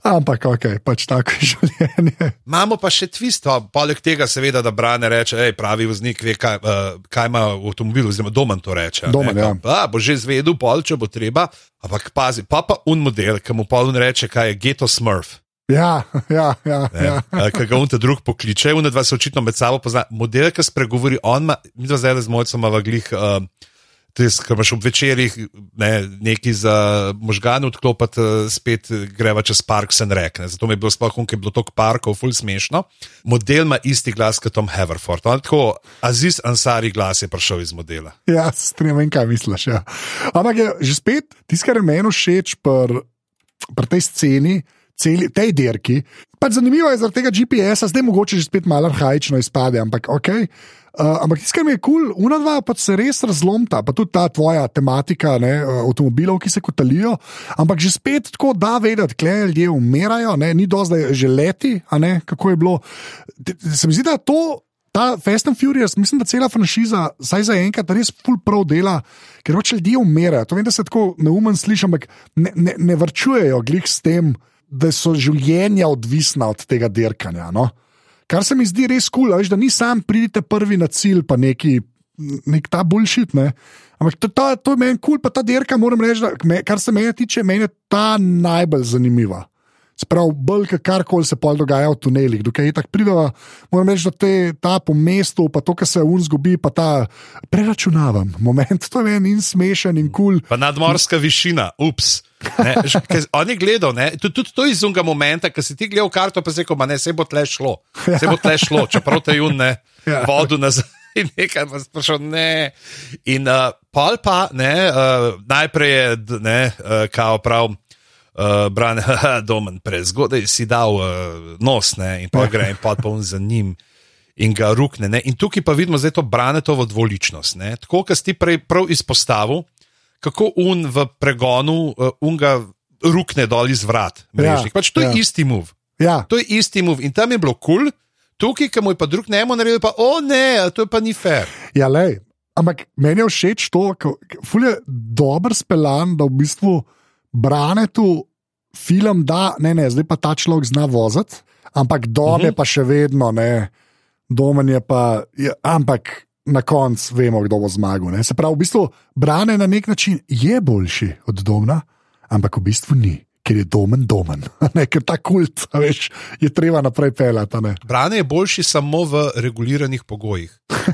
Ampak, ok, pač tako je življenje. Imamo pa še twist, a poleg tega, seveda, da brane reče, hej, pravi voznik ve, kaj, uh, kaj ima v avtomobilu, oziroma domen to reče. a ne, Domen, ja. kam, a, bo že zvedel, pol, če bo treba. Ampak pazi, pa pa un model, ki mu pol un reče, kaj je Ghetto Smurf. Ja, ja, ja. ja. Ki ga unta drug pokliče, unta dva se očitno med sabo pozna. Model, ki spregovori, on ima, mi dva zdaj z mojcem ima glih. Uh, Ker imaš ob večerjih ne, neki za možgane odklopiti, eh, spet greva čez Parks and Rec. Ne. Zato mi je bilo sploh, ker je bilo toliko parkov, ful smešno. Model ima isti glas kot Tom Haverford. On, tako, Aziz Ansari glas je prišel iz modela. Ja, strengam, kaj misliš. Ja. Ampak je že spet tisto, kar meni všeč pri pr tej sceni, celi, tej dirki. Pač zanimivo je zaradi tega GPS-a, zdaj mogoče že spet malo arhajično izpade, ampak ok. Uh, ampak tisto, kar mi je kul, cool, una dva pa se res razlomta, pa tudi ta tvoja tematika ne, uh, avtomobilov, ki se kotalijo. Ampak že spet tako da vedeti, kle ljudje umirajo, ne, ni do zdaj že leti, ne kako je bilo. Se mi zdi, da to. Ta Fast and Furious, mislim, da cela franšiza, saj za enkrat, res full prav dela, ker hoče ljudje umirajo. To vem, da se tako neumen sliši, ampak ne, ne, ne vrčujejo glih s tem, da so življenja odvisna od tega dirkanja. No? Kar se mi zdi res kul, cool, da ni sam pridite prvi na cilj, pa neki. Nek ta bullshit, ne. Ampak to, to, to je meni kul, cool, pa ta dirka, moram reči, da kar se mene tiče, meni je ta najbolj zanimiva. Sprav, bolj kot karkoli se pol dogaja v tunelih. Dokaj je tako prideva, moram reči, da te, ta po mestu, pa to, kar se un zgubi, pa ta preračunavam moment, to je meni in smešen in kul. Cool. Pa nadmorska višina, ups. Ne, ž- ker On je gledal, tudi, tudi to iz unga momenta, ko si ti gledal karto, pa si rekel, "Ma ne, se bo tle šlo, se bo tle šlo, čeprav te jun ne, Ja. vodu nazaj. In nekaj pa sprašal, ne. In uh, pol pa, ne, uh, najprej je, ne, uh, kao prav, uh, bran, domen, prezgodaj si dal uh, nos, ne, in pa gre in pa on za njim. In ga rukne. Ne? In tukaj pa vidimo zdaj to branetovo dvoličnost. Ne? Tako, kot si ti prej prav izpostavil, kako un v pregonu uh, unga rukne dol iz vrat. mrežnih. Pač to je ja. isti move. Ja, To je isti move. In tam je bilo kul, cool, tukaj, ki mu je pa drug nemo naredil, pa o ne, to je pa ni fair. Ja, lej. Ampak meni je všeč to, da je dober speljan, da v bistvu branetu film da, ne, ne, zdaj pa ta človek zna voziti, ampak dom je Mhm. pa še vedno, ne, domen je pa, je, ampak na koncu vemo, kdo bo zmagal. Ne. Se pravi, v bistvu brane na nek način je boljši od domna, ampak v bistvu ni. Ker je domen, domen, ne, ker ta kult, veš, je treba naprej pelati. Brane je boljši samo v reguliranih pogojih.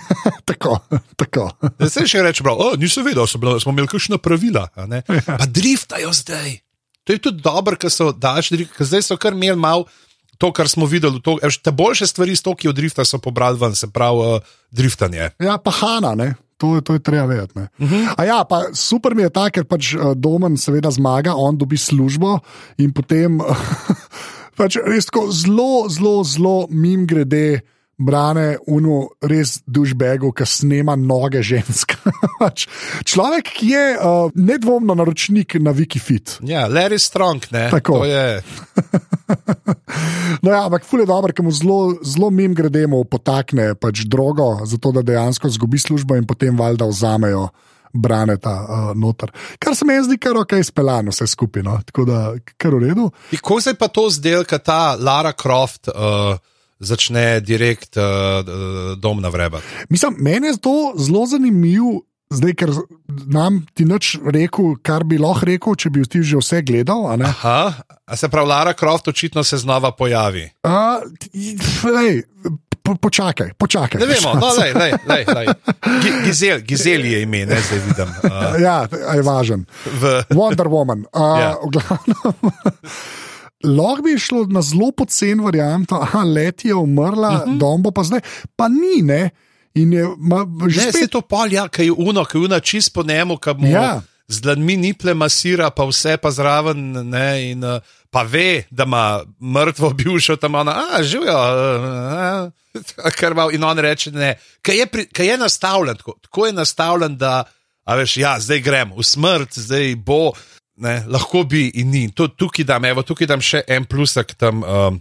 Tako, tako. Da se še reče, oh, nisem vedel, bila, smo imeli kakšna pravila. a ne. Pa driftajo zdaj. To je tudi dobro, ker so daš, ker zdaj so kar imeli malo to, kar smo videli. To, te boljše stvari iz Tokija drifta so pobrali ven, se pravi uh, driftanje. Ja, pa Hanna, ne. To, to je treba vedeti. Uh -huh. A ja, pa super mi je ta, ker pač uh, Domen seveda zmaga, on dobi službo in potem pač res tako zelo, zelo, zelo mim grede. Brane unu res dušbegu, ki snema noge žensk. Pač Človek, ki je uh, nedvomno naročnik na Wikifit. Ja, Larry Strong, ne. Tako. To je, No, ja, ampak ful je dobro, ker mu zelo, zelo mim gredemo potakne pač drogo, zato da dejansko zgubi službo in potem valjda vzamejo braneta uh, noter. Kar se mi zdi kar ok, speljano vse skupaj, no? tako da kar v redu. Kako se je pa to zdelo, da ta Lara Croft uh, začne direkt uh, uh, dom navrebati? Mislim, meni je to zelo zanimivo. Zdaj, ker nam ti nič rekel, kar bi lahko rekel, če bi ti že vse gledal. a? Aha, a se pravi, Lara Croft očitno se znova pojavi. T- lej, po, počakaj, počakaj. Ne vemo, no, lej, lej, lej, lej. Gi- Gizel, Gizel je ime, ne zdaj vidim. Uh, Ja, je važen. v, Wonder Woman. Uh, Ja. Lahko bi šlo na zelo pocen varianto, da let je umrla, uh -huh. dom bo pa zdaj, pa ni, ne. In je ma, že ne, spet to polja, ki je uno, ki je uno čist po njemu, ki mu Ja. z dlanmi niple masira, pa vse pa zraven, ne, in uh, pa ve, da ima mrtvo bivšo tam, ona, a živijo, kar ima, in on reče, ne, kaj je, pri, kaj je nastavljen, tako, tako je nastavljen, da, a veš, ja, zdaj grem v smrt, zdaj bo, ne, lahko bi in ni. To, tukaj dam, evo, tukaj dam še en plusak tam um,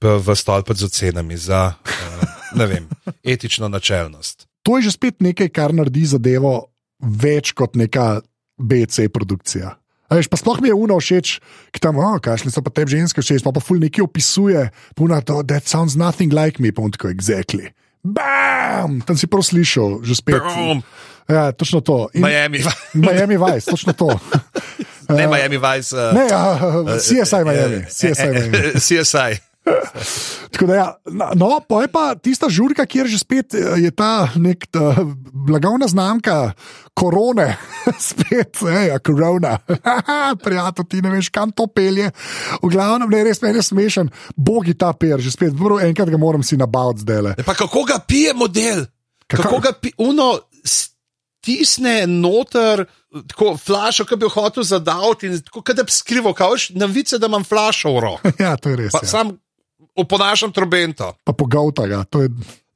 v stolpec z ocenami za, uh, vem, etično načelnost. To je že spet nekaj, kar naredi zadevo več kot neka BC produkcija. Veš, pa sploh mi je uno všeč, ki tam, oh, kaj so pa te ženske všeč, pa pa ful neki opisuje, puna to, that sounds nothing like me, pa on tako, exactly. Bam! Tam si prav slišal, že spet. Bam! Ja, točno to. In Miami. Miami Vice, točno to. ne Miami Vice. Uh, ne, uh, CSI Miami. CSI. Miami. CSI. da, ja, no, pa je pa tista žurka, kjer že spet eh, je ta nek ta blagovna znamka korone, spet, hej, korona. Prijatelj, ti ne veš, kam to pelje. V glavnem, ne, res meni je smešen, bogi ta per, že spet, prvo enkrat ga moram si nabaviti zdaj. Pa kako ga pije model? Kako, kako ga pije, uno. Tisne noter, tako flašo, ki bi jo hotel zadaviti, in tako da bi skrival, kaoš, na vice, da imam flašo v roki. Ja, to je res. Pa, ja. Sam oponašam trobento. Pa pogavta ga. Je...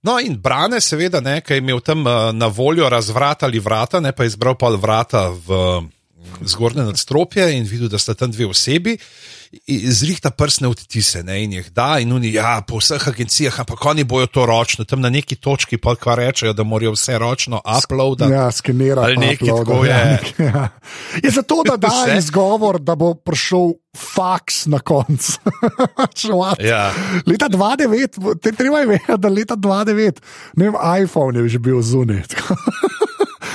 No, in brane, seveda, ne, ki je imel tam eh, na voljo razvrata ali vrata, ne pa izbral pa vrata v zgornje nadstropje in videl, da sta tam dve osebi zrihta prsne odtise ne, in jih da, in oni, ja, po vseh agencijah, ampak oni bojo to ročno, tam na neki točki pa kar rečejo, da morajo vse ročno uploadati. Ja, skenirati. Ali nekaj tako je. Ja, ja. Je zato, da da izgovor, da bo prišel faks na koncu. ja. Leta 2009, te treba je vedeti, da leta 2009, ne vem, iPhone je že bil zunaj.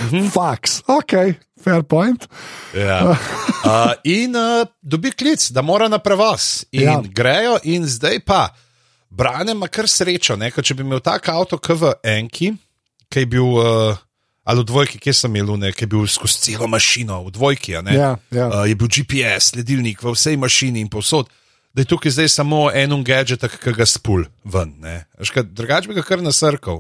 Mhm. Faks, ok fair point. Ja. Uh, in uh, dobi klic, da mora na prevoz. In ja. grejo, in zdaj pa, brane ima kar srečo. Ne? Če bi imel tak avto, kot v Enki, ki je bil. Uh, Ali v dvojki, kje sem imel, ki je bil skozi celo mašino, v dvojki, ja, ja. Uh, je bil GPS, sledilnik v vsej mašini in povsod. Uh, da je tukaj zdaj samo en gadget, ki ga spul ven. Drugače bi ga kar nasrkal.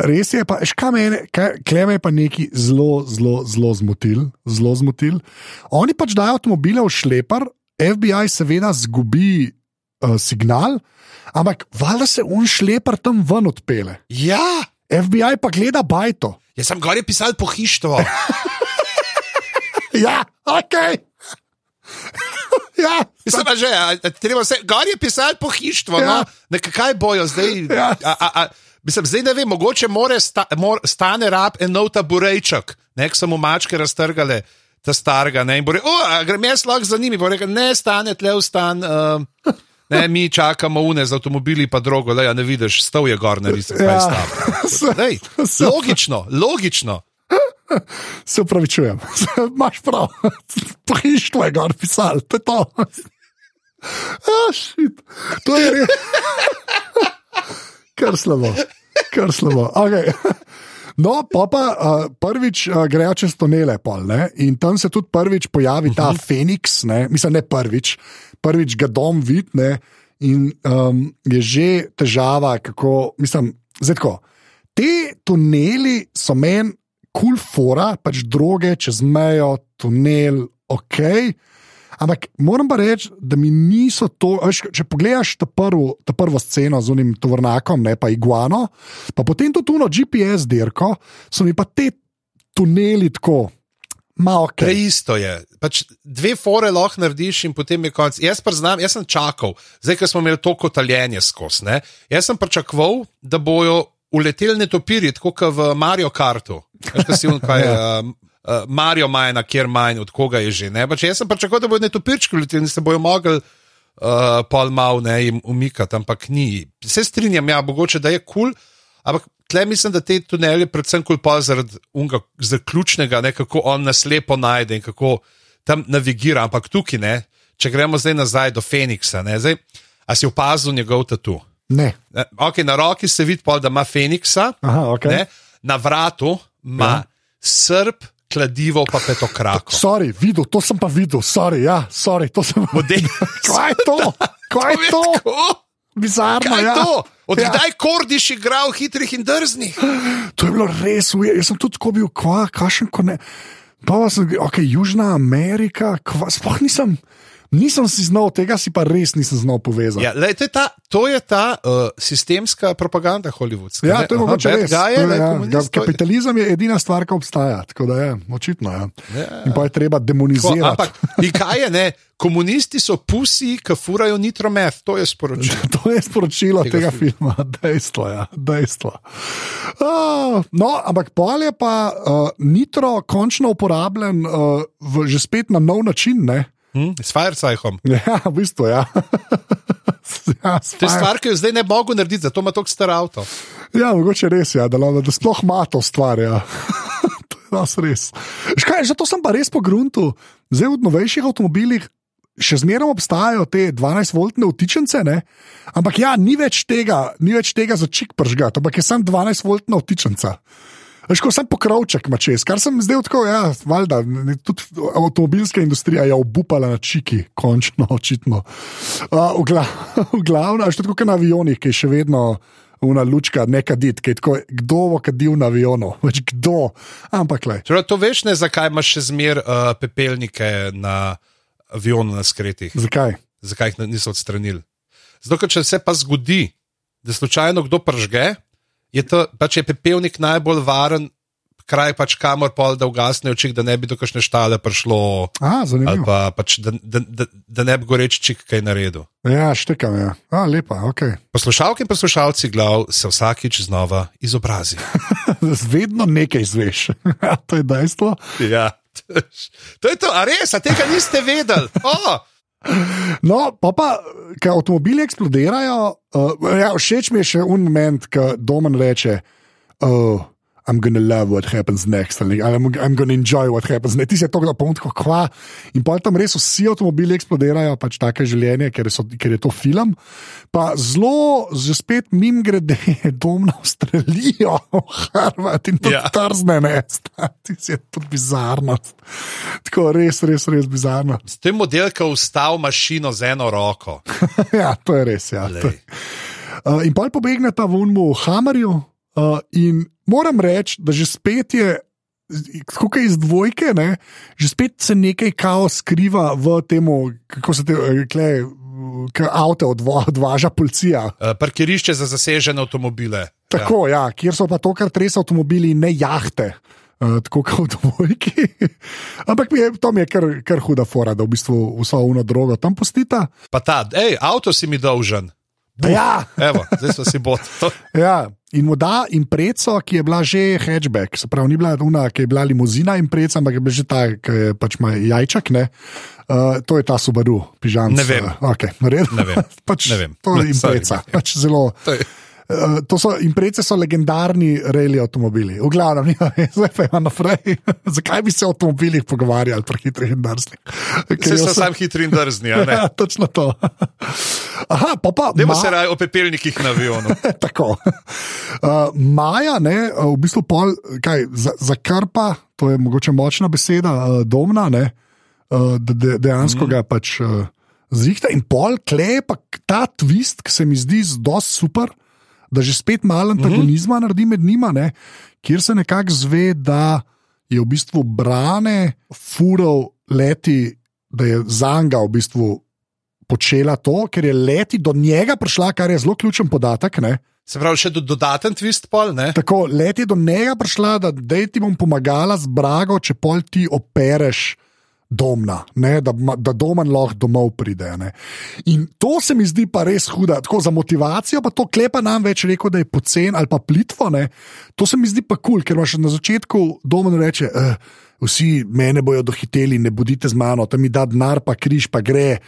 Res je, pa škame, kleme je pa neki zelo, zelo, zelo zmotil, zelo zmotil. Oni pač dajo avtomobile v šlepar, FBI seveda zgubi uh, signal, ampak valjda se un šlepar tam ven odpele. Ja. FBI pa gleda bajto. Jaz sem gori pisal po hištvo. ja, ok. Ja, Mislim, že, a, treba se, gor je pisati pohištvo, no. ja. no, kaj bojo zdaj. Ja. A, a, a, mislim, zdaj ne vem, mogoče more sta, more, stane rab en nov taburejček, nek so mu mačke raztrgale. Ta starega, ne, in bo rekel, grem jaz lahko za njimi, bo rekel, ne, stane tle v stan, uh, ne, mi čakamo une z avtomobili, pa drogo, da ja ne vidiš, stov je gor, vidiš, kaj ja. stav. Logično, logično. Se upravičujem, imaš prav, pohištvo je gor pisal, to je to. Ah, to je res. Kar slabo, kar slabo. Okay. No, pa pa uh, prvič uh, grejo čez tunele, pol, in tam se tudi prvič pojavi ta uh mhm. -huh. Feniks, ne? mislim, ne prvič, prvič ga dom vidi in um, je že težava, kako, mislim, zdaj, te tuneli so meni cool fora, pač droge čez mejo, tunel, ok. Ampak moram pa reči, da mi niso to. Če pogledaš ta, prvo, ta prvo sceno z unim tovornakom, ne pa iguano, pa potem to tuno GPS dirko, so mi pa te tuneli tako. Okay. To isto je. Pač dve fore lahko narediš, in potem je konec. Jaz pa znam, jaz sem čakal, zdaj, ker smo imeli toliko taljenja skozi. Jaz sem pričakoval, da bojo uleteli netopiri, tako kot v Mario Kartu. Veš, si on, kaj, uh, uh, Mario Majna, kjer manj, od koga je že. Ne? Pač jaz sem pričakoval, da bodo netopirčki uleteli in se bojo mogli uh, pol mal ne jim umikati, ampak ni. Se strinjam, ja, mogoče da je kul. Cool, ampak tle mislim, da te tuneli, predvsem kul pa zaradi unga zaključnega, ne, kako on nas lepo najde in kako tam navigira. Ampak tukaj, ne, če gremo zdaj nazaj do Feniksa, ne, zdaj, a si opazil njegov tatu? Ne. Okay, na roki se vidi, da ima Feniksa, Aha, okay. na vratu ima ja. srp, kladivo, pa petokrako. Sorry, videl, to sem pa videl, sorry, ja, sorry, to sem videl. Kaj je to? Kaj je to? Bizarno, Kaj je ja. to? Odkdaj ja. kordiš igral hitrih in drznih? To je bilo res ujeti. Jaz sem tudi tako bil, kva, kašen, ko ne. Pa sem, ok, Južna Amerika, sploh nisem. Nisem si znal, tega si pa res nisem znal povezati. Ja, lej, to je ta, to je ta uh, sistemska propaganda holivudska. Ja, to je mogoče res. Je, je, ja, ja, kapitalizem je edina stvar, ki obstaja, tako da je očitno. Ja. Ja. In pa je treba demonizirati. Tako, ampak, kaj je, ne? Komunisti so pusi, ki furajo nitromet, to je sporočilo. to je sporočilo tega, tega filma, dejstvo. Ja, dejstvo. Uh, no, ampak pol je pa uh, nitro končno uporabljen uh, v, že spet na nov način. Ne? Hm? S Fireflyom. Ja, v bistvu ja. ja to je stvar, ki jo zdaj ne mogo narediti, zato ima tako star avto. Ja, mogoče res je, ja, da, da sploh ima to stvar. Ja. res. Škaj, že to sem pa res po gruntu. Zdaj v novejših avtomobilih še zmeraj obstajajo te 12-voltne vtičence, ne? ampak ja, ni več tega, ni več tega za čik pržgati, ampak je samo 12-voltna vtičenca. Veš, ko sem pokrovček, čez, kar sem zdaj tako, ja, valjda, tudi avtomobilska industrija je obupala na čiki, končno, očitno. Uh, v, gla, v glavnem, až tako na avionih, ki je še vedno una lučka, neka dit, ki je tako, kdo bo kadil na avionu, več kdo. Ampak le. Torej, to veš ne, zakaj imaš še zmer uh, pepelnike na avionu na skretih? Zakaj? Zakaj jih niso odstranili? Zato, če se pa zgodi, da slučajno kdo pržge, je to pač je pepelnik najbolj varen. Kraj pač kamor pol, da ugasne oči, da ne bi do kakšne štale prišlo. A, pa pač, da, da, da, da ne bi goreč čik kaj naredil. Ja, štekam, ja. A, lepa, ok. Poslušalke in poslušalci glav se vsakič znova izobrazi. Vedno nekaj izveš. To je dejstvo. Ja, to je to, a res, a tega niste vedeli. Oh! No, pa pa, ker avtomobili eksplodirajo, uh, ja, všeč mi je še un moment, ko domen reče. Oh, I'm gonna love what happens next, ali I'm, I'm gonna enjoy what happens next. Ti si to, da pomeni, kva. In pa tam res vsi avtomobili eksplodirajo, pač take življenje, ker, so, ker je to film. Pa zelo, že spet mim grede, dom na Avstralijo, Harvard in to ja. trzne mesta. Ti si to bizarno. Tako res, res, res bizarno. S tem modelkom ustal mašino z eno roko. ja, to je res. Ja. Uh, in pa pobegne ta vunmu v Hamarju. Uh, in moram reči, da že spet je, kot iz dvojke, ne, že spet se nekaj kaos skriva v tem, kako se te rekle. Avto odva, odvaža policija. Uh, parkirišče za zasežene avtomobile. Tako, ja. ja, kjer so pa to, kar res avtomobili, ne jahte, uh, tako kot v dvojki. Ampak mi je, to mi je kar, kar huda fora, da v bistvu vso uno drogo tam postita. Pa ta, hej, avto si mi dolžen. Ja, Evo, zdaj smo si bot. ja. In mu da impreco, ki je bila že hatchback, se pravi, ni bila ona, ki je bila limuzina impreca, ampak je bila že ta, ki je pač ima jajčak. Uh, to je ta Subaru, pižam. Ne vem. Okay, ne vem. pač, ne vem. To je impreca. Pač zelo. Uh, to so imprece, so legendarni reili avtomobili. V glavnem, ja, zdaj pa je naprej. Zakaj bi se o avtomobilih pogovarjali, pri hitrih in drznih? Vse so sam hitri in drzni. Ja, točno to. Aha, pa pa. Ne ma... se raj o pepelnikih na avionu. Tako. Uh, Maja, ne, v bistvu pol, kaj, za, za to je mogoče močna beseda, uh, domna, ne, uh, de, de, dejansko mm. ga pač. Uh, Zrihta in pol, klepa ta twist, ki se mi zdi zelo super, da že spet malo antagonizma mm -hmm. naredi med njima, ne, kjer se nekako zve, da je v bistvu brane, furov leti, da je zanga v bistvu počela to, ker je leti do njega prišla, kar je zelo ključen podatek. Ne. Se pravi, še do dodaten twist pol. Ne? Tako, leti do njega prišla, da ti bom pomagala z brago, če pol ti opereš domna, ne, da, da domen lahko domov pride. Ne. In to se mi zdi pa res huda. Tako za motivacijo, pa to klepa nam več rekel, da je pocen ali pa plitvo. Ne. To se mi zdi pa kul, cool, ker imaš na začetku domen reče. Eh, Vsi mene bojo dohiteli, ne bodite z mano, tam mi da denar, pa križ, pa gre.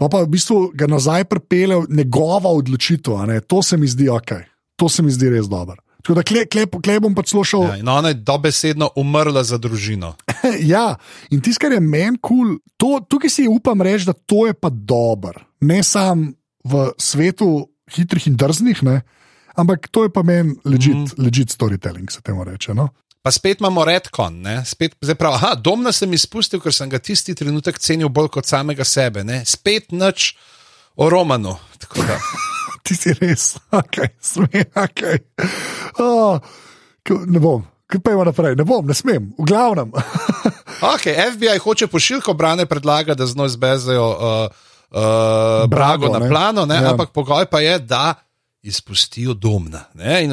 Pa pa v bistvu ga nazaj pripelje njegova odločitev. To se mi zdi ok, to se mi zdi res dobro. Tako da kle, kle, kle bom pač slušal. Ja, in ona je dobesedno umrla za družino. ja, in tisto, kar je meni kul, cool, tukaj si upam reči, da to je pa dober. Ne samo v svetu hitrih in drznih, ne? ampak to je pa meni legit, mm. legit storytelling, se temu reče. No? Pa spet imamo redkon, spet pravi, aha, domna sem izpustil, ker sem ga tisti trenutek cenil bolj kot samega sebe, ne? spet nič o romanu. ti si res, okay, smej, okay. oh, ne bom. Pejmo naprej, ne bom, ne smem, v glavnem. okay, FBI hoče pošiljko brane, predlaga, da znoj zbezajo uh, uh, Brago, Brago na plano, ja. ampak pogoj pa je, da izpustijo domna. In,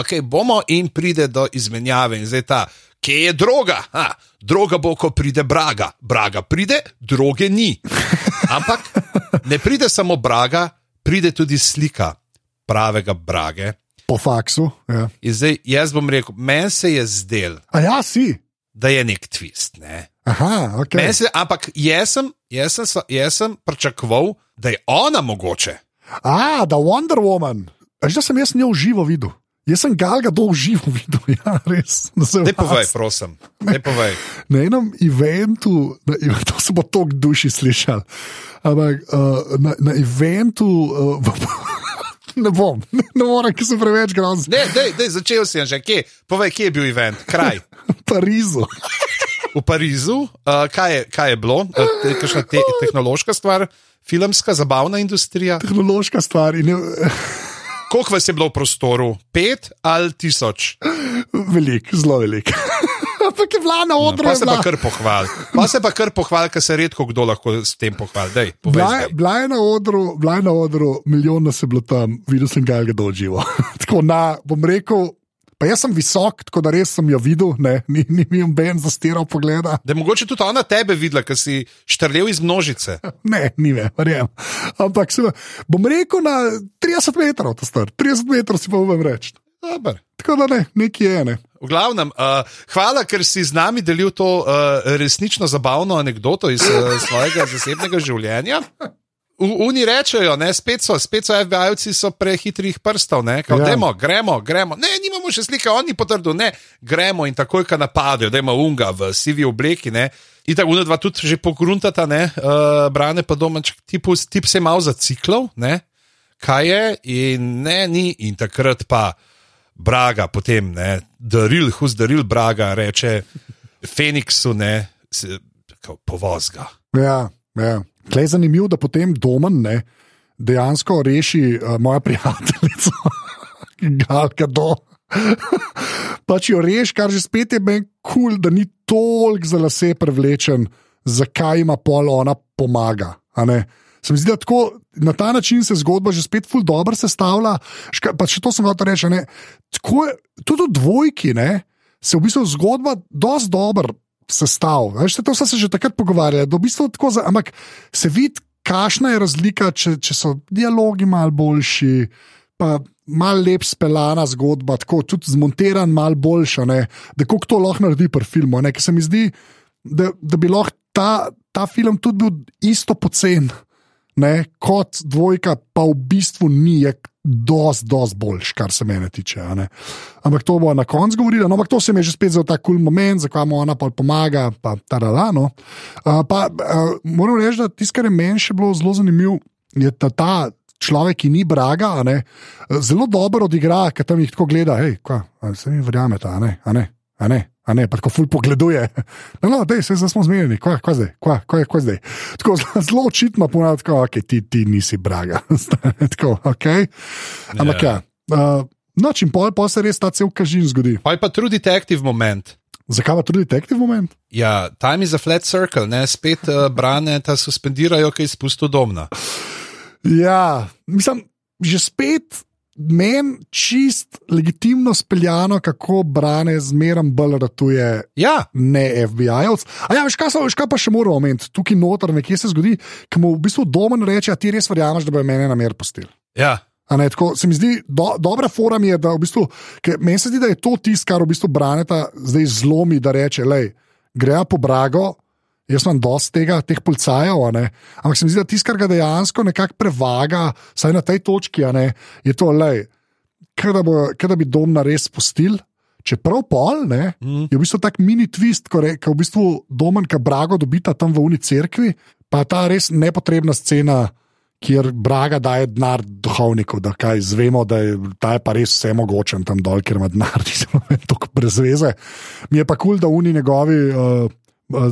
okay, bomo in pride do izmenjave. In zdaj ta, kje je droga? Ha, droga bo, ko pride Braga. Braga pride, droge ni. Ampak ne pride samo Braga, pride tudi slika pravega Brage. Po faksu. Ja. Zdaj, jaz bom rekel, meni se je zdel. A ja, si. Da je nek twist. Ne? Aha, okay. se, ampak jaz sem, jaz, sem, jaz sem pričakoval, da je ona mogoče. A, da Wonder Woman. Že sem jaz njo živo videl. Jaz sem Galga dol živo videl, ja, res. Ne povej, prosim. Ne povej. Na enem eventu, na, to se bo tok duši slišal, ampak uh, na, na eventu. Uh, Ne bom, ne morem, ker sem preveč grozen. Ne, dej, dej, začel si že, kje? Povej, kje je bil event, kraj. v Parizu. v Parizu, uh, kaj, je, kaj je bilo, uh, kakšna te, tehnološka stvar, filmska, zabavna industrija. Tehnološka stvar. In... Koliko vas je bilo v prostoru? Pet ali tisoč? Velik, zelo velik ampak je bila na odru. No, pa se pa kar pohvali. Pa se pa kar pohvali, ker se redko kdo lahko s tem pohvali. Bila je na odru, bila je na odru, milijon nas je bilo tam, videl sem ga, da je živo. tako na, bom rekel. Pa jaz sem visok, tako da res sem jo videl, ne, ni, ni mi ben zastiral pogled. Da je mogoče tudi ona tebe videla, ker si štrlel iz množice. Ne, ni me, verjamem. Ampak se, bom rekel na 30 metrov, to star. 30 metrov si pa bom reči. Tako da ne, nekje je ne. V glavnem, uh, hvala, ker si z nami delil to uh, resnično zabavno anegdoto iz uh, svojega zasebnega življenja. Oni rečejo, ne, spet so, spet so FBI-ovci prehitrih prstov, ne, kao, ja. demo, gremo, gremo. Ne, nimamo še slike, oni potrdijo, ne, gremo in takoj, ko napadajo, da ima unga v sivi obleki, ne. In tako, unedva tudi že pogruntata, ne, uh, brane pa domač, tip, tip se je malo zaciklov, ne, kaj je in ne, ni in takrat pa. Braga, potem ne, daril, hus daril Braga, reče Feniksu, ne, povozga. Ja, ja. Klej zanimivo, da potem domen ne, dejansko reši uh, moja prijateljica, Galka do. pač jo reši, kar že spet je meni kul, cool, da ni toliko za lase prevlečen, zakaj ima pol ona pomaga. Se mi zdi, da tako, na ta način se zgodba že spet ful dobro sestavlja. Pa če to sem hotel reči, ne, tako je tudi v dvojki, ne, se v bistvu zgodba dosti dobro sestavlja. To so se že takrat pogovarjali, da v bistvu tako, za, ampak se vidi, kakšna je razlika, če, če so dialogi malo boljši. Pa malo lep speljana zgodba, tako tudi zmontiran, malo boljša, ne? da kako to lahko naredi pri filmu. Ker se mi zdi, da, da bi lahko ta, ta film tudi bil isto pocen ne, kot dvojka, pa v bistvu ni, je dosti, dosti boljš, kar se mene tiče. Ampak to bo na koncu govorila, no, ampak to se mi je že spet za ta kul cool moment, zakaj mu ona pomaga, pa ta rano. Uh, pa uh, moram reči, da tisto, kar je meni še bilo zelo zanimivo, je ta. ta Človek, ki ni braga, ne, zelo dobro odigra, ker tam jih tako gleda. Hej, kaj, se mi verjamete, a ne, a ne, a ne. A ne, pa tako ful pogleduje. No, no, dej, se smo zmedeni, kaj, kaj zdaj, kaj, kaj, kaj zdaj. Tako zelo očitno ponavlja, da okay, ti, ti nisi braga. tako, okay. Ampak ja. Uh, no, čim pol, pa se res ta cel kažin zgodi. Pa je pa true detective moment. Zakaj pa true detective moment? Ja, time is a flat circle, ne, spet uh, brane ta suspendirajo, kaj izpusto domna. Ja, mislim, že spet meni čist legitimno speljano, kako brane zmeraj bolj ratuje. Ja. Ne FBI-ovc. A ja, veš, kaj, so, veš, kaj pa še moramo omeniti, tukaj noter, nekje se zgodi, ki mu v bistvu domen reče, a ti res verjameš, da bo mene na mer postil. Ja. Ne, tako, se mi zdi, do, dobra forma je, da v bistvu, meni se zdi, da je to tisto, kar v bistvu braneta zdaj zlomi, da reče, lej, greja po Brago, Jaz imam dosti tega, teh policajev, ampak se mi zdi, da tisto, kar ga dejansko nekako prevaga, vsaj na tej točki, ne, je to, da bi dom na res spustil. Čeprav pol, ne, mm. je v bistvu tak mini twist, ko je v bistvu domen, ki Brago dobita tam v uni cerkvi, pa ta res nepotrebna scena, kjer Braga daje denar duhovniku, da kaj zvemo, da je ta je pa res vse mogočen tam dol, ker ima denar, ti se pravi, tako brez veze. Mi je pa kul, cool, da uni njegovi. Uh,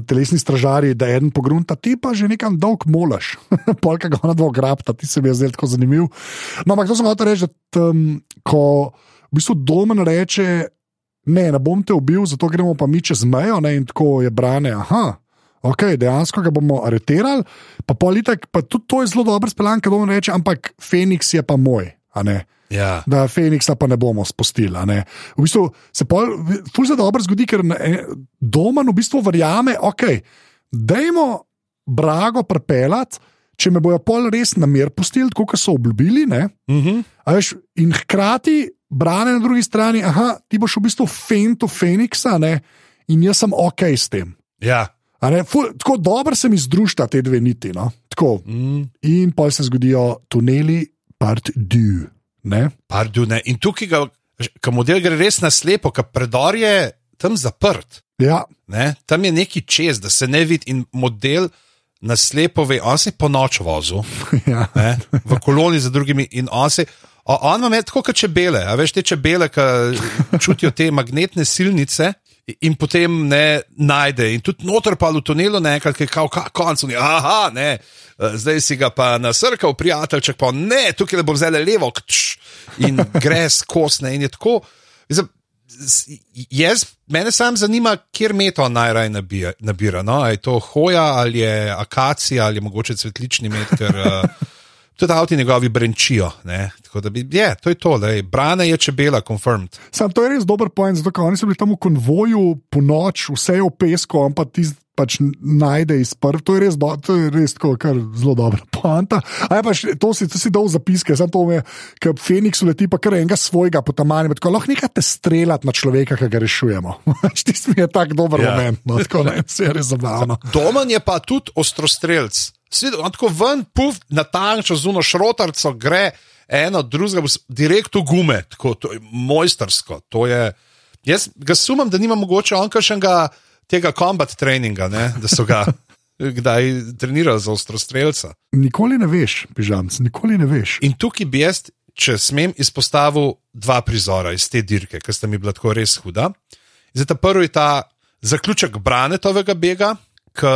telesni stražari, da je en pogrunta, ti pa že nekam dolg molaš, polka ga ona dva grabta, ti se mi je zdel tako zanimiv. No, ampak to sem hotel reči, da um, ko v bistvu domen reče, ne, ne bom te ubil, zato gremo pa mi čez mejo ne, in tako je brane. Aha. Ok, dejansko ga bomo areterali, pa politik, pa tudi to je zelo dobro speljan, kaj bomo reči, ampak Feniks je pa moj. Ja. Da Feniksa pa ne bomo spustili. Ne. V bistvu se pol, ful se dobro zgodi, ker doma v bistvu verjame, ok, dajmo Brago prepeljati, če me bojo pol res na mir pustili, kot so obljubili. Uh mhm. -huh. veš, in hkrati brane na drugi strani, aha, ti boš v bistvu fento Feniksa ne, in jaz sem ok s tem. Ja. Ful, tako dobro se mi združita te dve niti. No? Mm. In pa se zgodijo tuneli, part du. Pardu, ne. In tukaj, ko model gre res na slepo, ker predor je tam zaprt. Ja. Tam je neki čez, da se ne vidi in model na slepo ve, on se je po noč vozil ja. v koloni za drugimi in on se. On ima tako kot čebele, a veš te čebele, ki čutijo te magnetne silnice in potem ne najde. In tudi noter pa v tunelu nekaj, ki je kao koncu, ni, aha, ne, zdaj si ga pa nasrkal, prijateljček, pa ne, tukaj le bo zdaj levo, kč, in gre skosne in je tako. Zdaj, Jaz, mene sam zanima, kjer meto najraje nabira. nabira no? Je to hoja ali je akacija ali mogoče cvetlični met, ker uh, tudi avti njegovi brenčijo. Bi, je, to je to, da brane je čebela, confirmed. Sam to je res dober point, zato ker oni so bili tam v konvoju po noč, vse je v pesku, ampak ti pač najde iz prv. To je res, do, to je res tako, zelo dobra poanta. Pač, to si, si dal zapiske, samo to je, ker Feniks leti pa kar enega svojega potamanja, tako lahko nekaj te streljati na človeka, ki ga rešujemo. Ti si mi je tak dober ja. moment, no, tako ne, se je res zabavno. Domen je pa tudi ostrostrelc. Svi, tako ven, puf, na tančo zuno šrotarco gre eno, drugega, direkt v gume, tako to je mojstersko. To je, jaz ga sumam, da nima mogoče on kakšnega tega kombat treninga, ne? da so ga kdaj trenirali za ostrostrelca. Nikoli ne veš, pižamc, nikoli ne veš. In tukaj bi jaz, če smem, izpostavil dva prizora iz te dirke, ki sta mi bila tako res huda. Zdaj, ta prvi je ta zaključek Branetovega bega, ki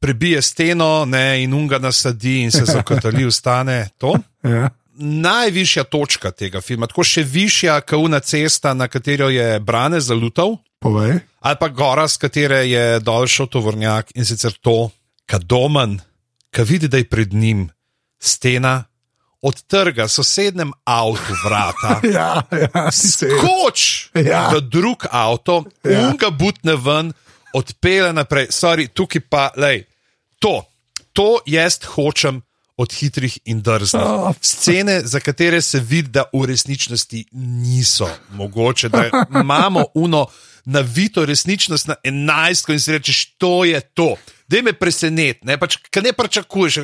prebije steno ne, in unga nasadi in se zakotali, ustane to. Ja. Najvišja točka tega filma, tako še višja, kot una cesta, na katero je Brane zalutal. Povej. Ali pa gora, z katere je dol šel tovornjak in sicer to, kad domen, ki vidi, da je pred njim stena, odtrga sosednjem avtu vrata. ja, ja, skoč ja. v drug avto, ja. unga butne ven, odpele naprej. Sorry, tukaj pa, lej, to, to jaz hočem od hitrih in drznih. Oh. Scene, za katere se vidi, da v resničnosti niso mogoče, da imamo uno navito resničnost na enajstko in si rečeš, to je to. Da me preseneti, ne, pač, ne pričakuješ,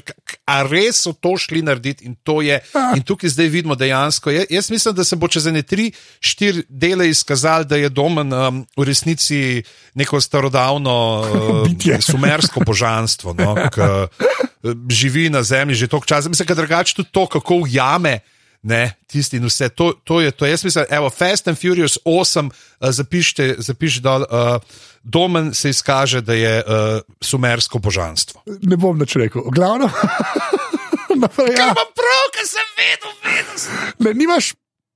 a res so to šli narediti in to je. In tukaj zdaj vidimo dejansko. Jaz mislim, da se bo čez ene tri, štiri dele izkazalo, da je domen um, v resnici neko starodavno uh, sumersko božanstvo, no, ki uh, živi na zemlji že toliko časa. Mislim, da drugače tudi to, kako ujame ne, tisti in vse. To, to je to. Jaz mislim, evo, Fast and Furious 8, uh, zapišite, zapišite dol. Uh, Domen se izkaže, da je uh, sumersko božanstvo. Ne bom več rekel. Glavno. Naprej, ja. Imam prav, ker sem vedel, vedel sem. Ne, nimaš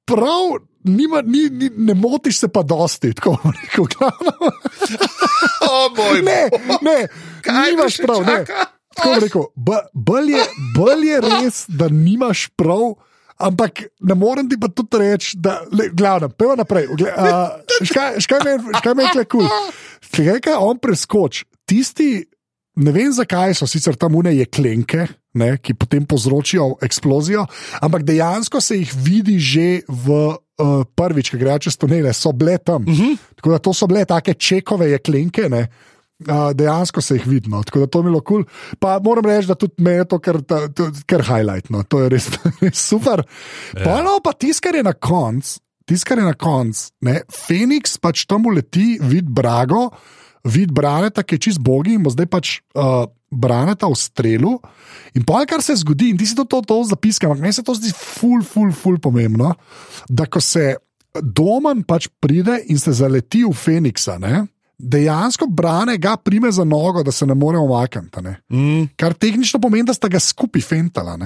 prav, nima, ni, ni, ne motiš se pa dosti, tako rekel. oh, moj ne, ne, nimaš prav. Ne. Tako rekel, bolje je res, da nimaš prav. Ampak ne morem ti pa tudi reči, da je glavno, peva naprej. Škaj me je kul. Kaj je on preskoč? Tisti, ne vem zakaj so sicer tam une jeklenke, ne, ki potem povzročijo eksplozijo, ampak dejansko se jih vidi že v uh, prvič, ki grejo čez tunele, so bile tam. Uh mhm. -huh. Tako da to so bile take čekove jeklenke. Ne. Uh, dejansko se jih vidi, no. tako da to mi je kul. Pa moram reči, da tudi me je to kar, kar highlight, no. to je res, res super. Ja. Pa no, pa tiskar je na koncu, tiskar je na koncu, Feniks pač tam uleti, vidi Brago, vidi Braneta, ki je čist bogi in bo zdaj pač uh, Braneta v strelu. In pa kar se zgodi, in ti si to, to, to zapiskal, ampak meni se to zdi ful, ful, ful pomembno, da ko se domen pač pride in se zaleti v Feniksa. Ne? Dejansko brane ga prime za nogo, da se ne more omakniti. Mm. Kar tehnično pomeni, da sta ga skupaj fentala.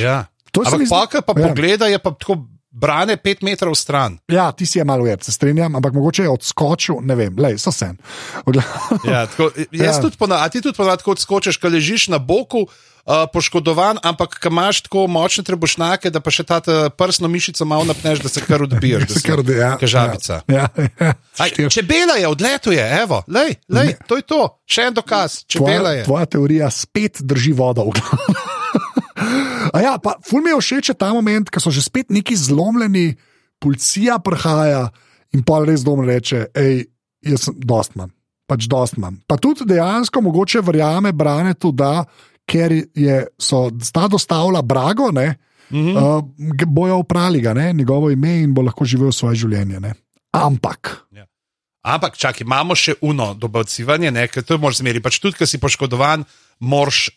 Ja. Ampak, mi... pa, pa ja. pogleda, je pa tako brane pet metrov stran. Ja, ti si je malo več, se strinjam, ampak mogoče je odskočil, ne vem, le, so sen. ja, tako, jaz ja. tudi ponavadi, a ti tudi ponavadi odskočiš, ko ležiš na boku. Uh, poškodovan, ampak ko imaš tako močne trebušnjake, da pa še ta prsno mišico malo napneš, da se kar odbiješ. se kar odbiješ. Ja, Kažavica. Ja, ja, ja. Čebela je, odletuje, evo, lej, lej, to je to, še en dokaz. Čebela tvoja, je. Tvoja teorija spet drži vodo v glavu. ja, pa ful mi je všeč ta moment, ko so že spet neki zlomljeni, policija prihaja in pa res dom reče, hej, jaz sem dost manj. Pač dost manj. Pa tudi dejansko mogoče verjame brane tu, da ker je, sta dostavila brago, ne, mm -hmm. uh, bojo uprali ga, ne, njegovo ime in bo lahko živel svoje življenje. Ne. Ampak. Ja. Ampak, čakaj, imamo še uno dobavcivanje, ker to moraš zmeri. Pač tudi, ker si poškodovan, moraš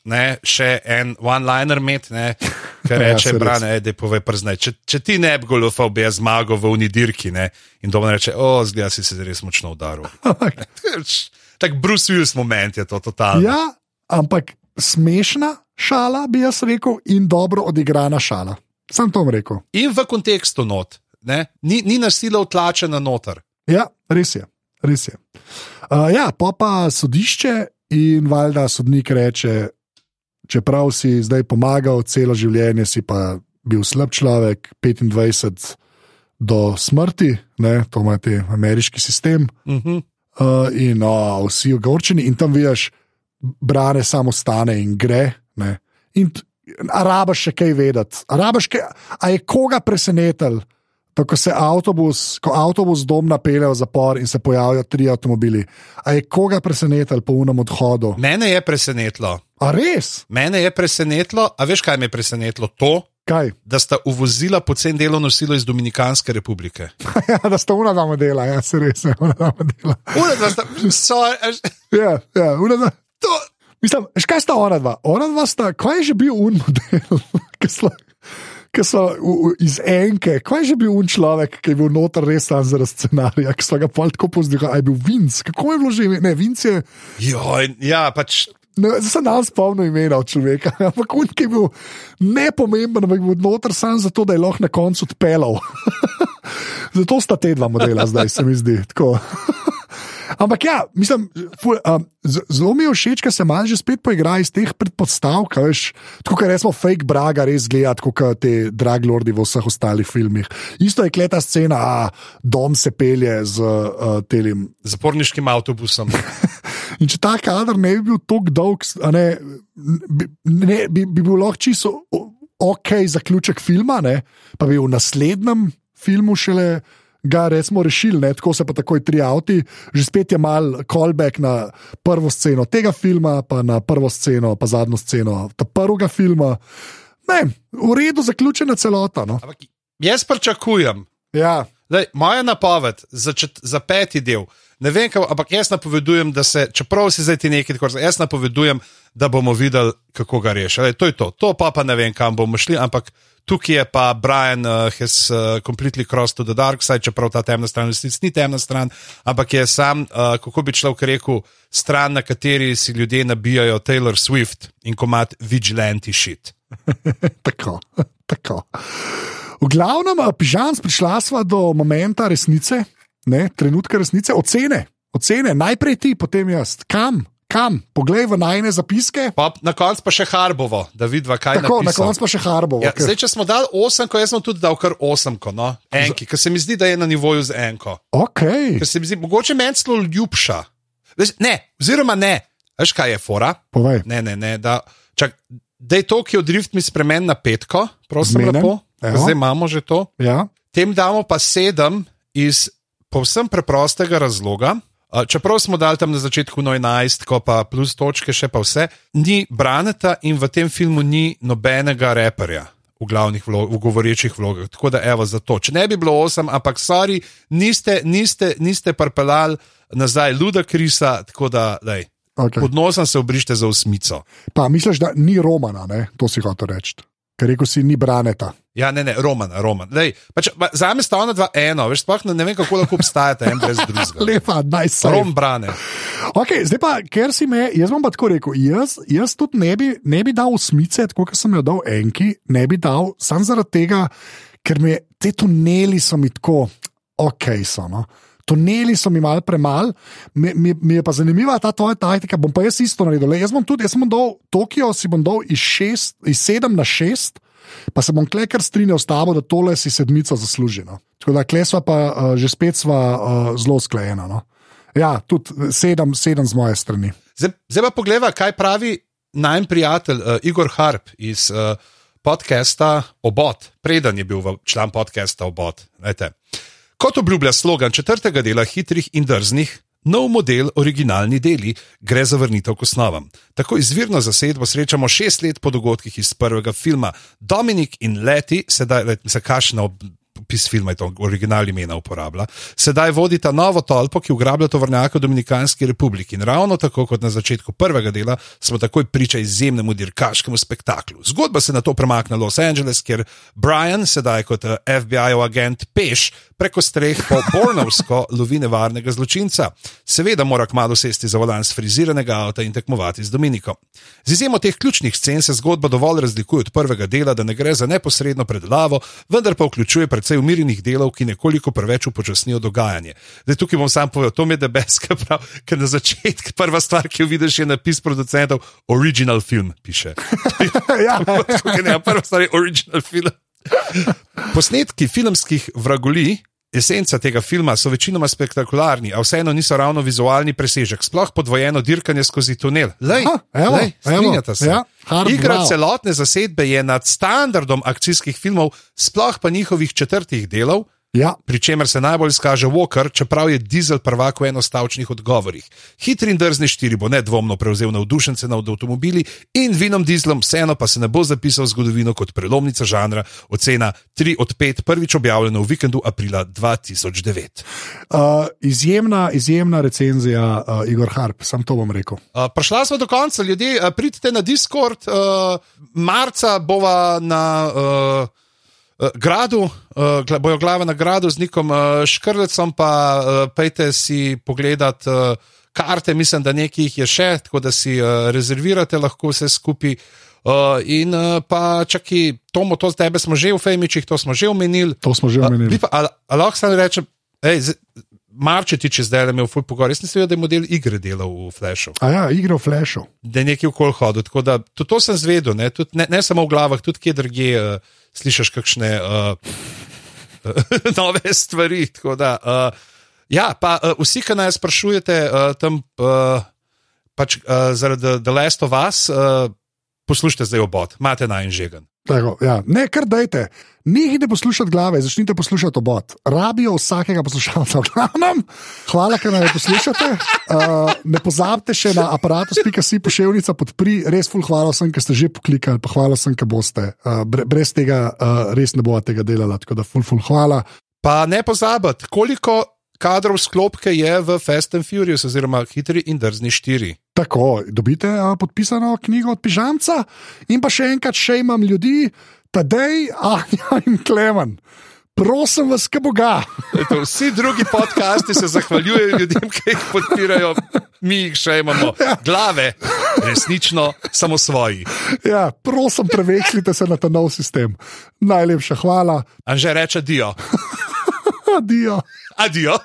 še en one-liner imeti, ki reče: ja, brane, da pove prznaj. Če, če ti ne bi goljufal, bi jaz zmagal v unidirki ne? in doma reče: o, zgleda si se res močno udaril. tak Bruce Willis moment je to totalno. Ja, ampak smešna šala, bi jaz rekel, in dobro odigrana šala. Sam to rekel. In v kontekstu not, ni, ni nasila utlačena noter. Ja, res je. Res je. Uh, ja, pa pa sodišče In valjda sodnik reče, čeprav si zdaj pomagal, celo življenje si pa bil slab človek, 25 do smrti, ne, to ima ti ameriški sistem. Uh -huh. uh, in oh, vsi ogorčeni, in tam vidiš, brane samo stane in gre. Ne. In arabaš še kaj vedeti, arabaš kaj, a je koga presenetil. Ko se avtobus, ko avtobus dom napelje v zapor in se pojavijo tri avtomobili, a je koga presenetilo po unem odhodu? Mene je presenetilo. A res? Mene je presenetilo, a veš, kaj me je presenetilo? To, kaj? da sta uvozila pocen delovno silo iz Dominikanske republike. ja, da sta una dama dela, ja, se res je, una dama dela. Una dama sta, sorry. ja, ja, una dama. To. Mislim, škaj sta ona dva? Ona dva sta, kaj je že bil un model? ki so v, v, iz enke, kaj je že bil un človek, ki je bil noter res tam zaradi scenarija, ki so ga pa tako pozdravili, aj bil Vince, kako je bilo že ime, ne, Vince je. Jo, ja, pač. Zdaj se nam spomni imena človeka, ampak un, ki je bil nepomemben, ampak je bil noter samo zato, da je lahko na koncu odpeljal. zato sta te dva modela zdaj, se mi zdi. Ampak ja, mislim, ful, um, zelo mi je všeč, ker se malo že spet poigra iz teh predpostavk. Tako kot rečemo, fake braga res gleda, kot te dragi lordi v vseh ostalih filmih. Isto je kleta scena, a dom se pelje z uh, telim. Zaporniškim avtobusom. In če ta kader ne bi bil tako dolg, ne, bi, ne, bi, bi bil lahko čisto ok zaključek filma, ne, pa bi v naslednjem filmu šele ga resmo rešili, ne? tako se pa takoj tri avti, že spet je mal callback na prvo sceno tega filma, pa na prvo sceno, pa zadnjo sceno prvega filma. Ne, v redu, zaključena celota. No? Jaz pričakujem. Ja. Daj, moja napoved za, čet, za peti del. Ne vem, kaj, ampak jaz napovedujem, da se, čeprav si zdaj ti nekaj, tako, jaz napovedujem, da bomo videli, kako ga rešiti. To je to. To pa, pa ne vem, kam bomo šli, ampak tukaj je pa Brian, uh, has uh, completely crossed to the dark side, čeprav ta temna stran resnici ni temna stran, ampak je sam, uh, kako bi človek rekel, stran, na kateri si ljudje nabijajo Taylor Swift in komat vigilante shit. tako, tako. V glavnem, pižam, prišla sva do momenta resnice, ne, trenutka resnice, ocene, ocene, najprej ti, potem jaz, kam. Kam? Poglej v najne zapiske. Pa, na koncu pa še Harbovo, da vidiš, kaj je. Tako, na koncu pa še Harbovo. Ja, zdaj, če smo dali osemko, jaz sem tudi dal kar osemko, no? enki, ker se mi zdi, da je na nivoju z enko. Okay. Ker se mi zdi, mogoče meni celo ljubša. Ne, oziroma ne, veš kaj je fora? Povej. Ne, ne, ne. Da, čak, da je to, ki je od drift mi spremen na petko, prosim, lepo. Zdaj imamo že to. Ja. Tem damo pa sedem iz povsem preprostega razloga. Čeprav smo dali tam na začetku 11, ko pa plus točke, še pa vse, ni braneta in v tem filmu ni nobenega reperja v glavnih vlog, v govorečih vlogah. Tako da, evo, zato. Če ne bi bilo 8, ampak sorry, niste, niste, niste parpelali nazaj Luda Krisa, tako da, daj. Okay. Pod nosom se obrište za osmico. Pa misliš, da ni Romana, ne? to si hotel reči. Ker rekel si, ni braneta. Ja, ne, ne, Roman, Roman. Lej, pač, za me sta ona dva eno, veš, sploh ne, vem, kako lahko obstajate en brez drugega. Lepa, najsaj. Rom brane. Okay, zdaj pa, ker si me, jaz bom pa tako rekel, jaz, jaz tudi ne bi, ne bi dal osmice, tako kot sem jo dal enki, ne bi dal, samo zaradi tega, ker mi te tuneli so mi tako, ok, so. No? Tuneli so mi malo premalo, mi, mi, mi je pa zanimiva ta tvoja taktika. Bom pa jaz isto naredil. Jaz bom tudi, jaz bom dol Tokio, si bom dol iz, šest, iz sedem na šest, pa se bom klekar strinjal s tabo, da tole si sedmico zasluži. No? Tako da klesva pa uh, že spet sva uh, zelo sklejena. No? Ja, tudi sedem, sedem z moje strani. Zdaj, zdaj pa pogleda, kaj pravi najmen prijatelj uh, Igor Harp iz uh, podcasta Obot, preden je bil član podcasta Obot. Lejte. Kot obljublja slogan četrtega dela hitrih in drznih, nov model, originalni deli, gre za vrnitev k osnovam. Tako izvirno zasedbo srečamo šest let po dogodkih iz prvega filma. Dominik in Leti, sedaj se kašno opis filma, je to originalni imena uporablja. Sedaj vodita novo tolpo, ki ugrablja tovrnjaka v Dominikanski republiki. In ravno tako kot na začetku prvega dela, smo takoj priča izjemnemu dirkaškemu spektaklu. Zgodba se na to premakne v Los Angeles, kjer Brian, sedaj kot eh, FBI-ov agent, peš preko streh po Bornovsko lovi nevarnega zločinca. Seveda mora kmalo sesti za volan friziranega avta in tekmovati z Dominikom. Z izjemo teh ključnih scen se zgodba dovolj razlikuje od prvega dela, da ne gre za neposredno predelavo, vendar pa vključuje predvsej umirjenih delov, ki nekoliko preveč upočasnijo dogajanje. Zdaj, tukaj bom sam povedal, to mi je debeska, prav, ker na začetku prva stvar, ki jo vidiš, je napis producentov: Original film, piše. ja, ne, prva stvar je original film. Posnetki filmskih vragolij, esenca tega filma, so večinoma spektakularni, a vseeno niso ravno vizualni presežek, sploh podvojeno dirkanje skozi tunel. Strinjate se? Ja, Igra celotne zasedbe je nad standardom akcijskih filmov, sploh pa njihovih četrtih delov. Ja. Pričemer se najbolj izkaže Walker, čeprav je dizel prvak v enostavčnih odgovorih. Hitri in drzni štiri bo nedvomno prevzel navdušence nad avtomobili in vinom dizlom, vseeno pa se ne bo zapisal v zgodovino kot prelomnica žanra, ocena 3 od 5, prvič objavljeno v vikendu aprila 2009. Uh, izjemna, izjemna recenzija, uh, Igor Harp, sam to bom rekel. Uh, Prišla smo do konca, ljudje, uh, pridite na Discord, uh, marca bova na. Uh, uh, gradu, uh, bojo glave na gradu z nekom uh, škrlecom, pa uh, pejte si pogledat uh, karte, mislim, da nekaj jih je še, tako da si uh, rezervirate lahko vse skupaj. Uh, in uh, pa čakaj, Tomo, to tebe smo že v Fejmičih, to smo že omenili. To smo že omenili. Uh, ali lahko samo rečem, hej, Marče ti če zdaj le imel ful pogor, jaz nisem vedel, da je model igre delal v Flashu. A ja, igre v Flashu. Da je nekaj v kol hodil, tako da to, to sem zvedel, ne, tudi, ne, ne samo v glavah, tudi kje drugje. Uh, slišiš kakšne uh, nove stvari. Da, uh, ja, pa uh, vsi, ki naj sprašujete uh, tam, uh, pač uh, zaradi The Last of Us, uh, poslušajte zdaj obot, imate naj in žegen. Tako, ja. Ne, kar dajte. Nehajte poslušati glave, začnite poslušati obot. Rabijo vsakega poslušalca, glavnem. Hvala, ker naj poslušate. Uh, ne pozabite še na aparatus.si pošiljnica podpri. Res ful hvala sem, ker ste že poklikali, pa hvala sem, ker boste. Uh, brez tega uh, res ne boste tega delali, tako da ful ful hvala. Pa ne pozabite, koliko kadrov sklopke je v Fast and Furious, oziroma Hitri in Drzni 4. Tako, dobite uh, podpisano knjigo od Pižamca in pa še enkrat, še imam ljudi, tedej, Anja in Klemen. Prosim vas, kaj Boga. Eto, vsi drugi podcasti se zahvaljujejo ljudem, ki jih podpirajo, mi jih še imamo. Glave, resnično, samo svoji. Ja, prosim, prevečite se na ta nov sistem. Najlepša hvala. Anže reče, dio. Adijo. Adijo.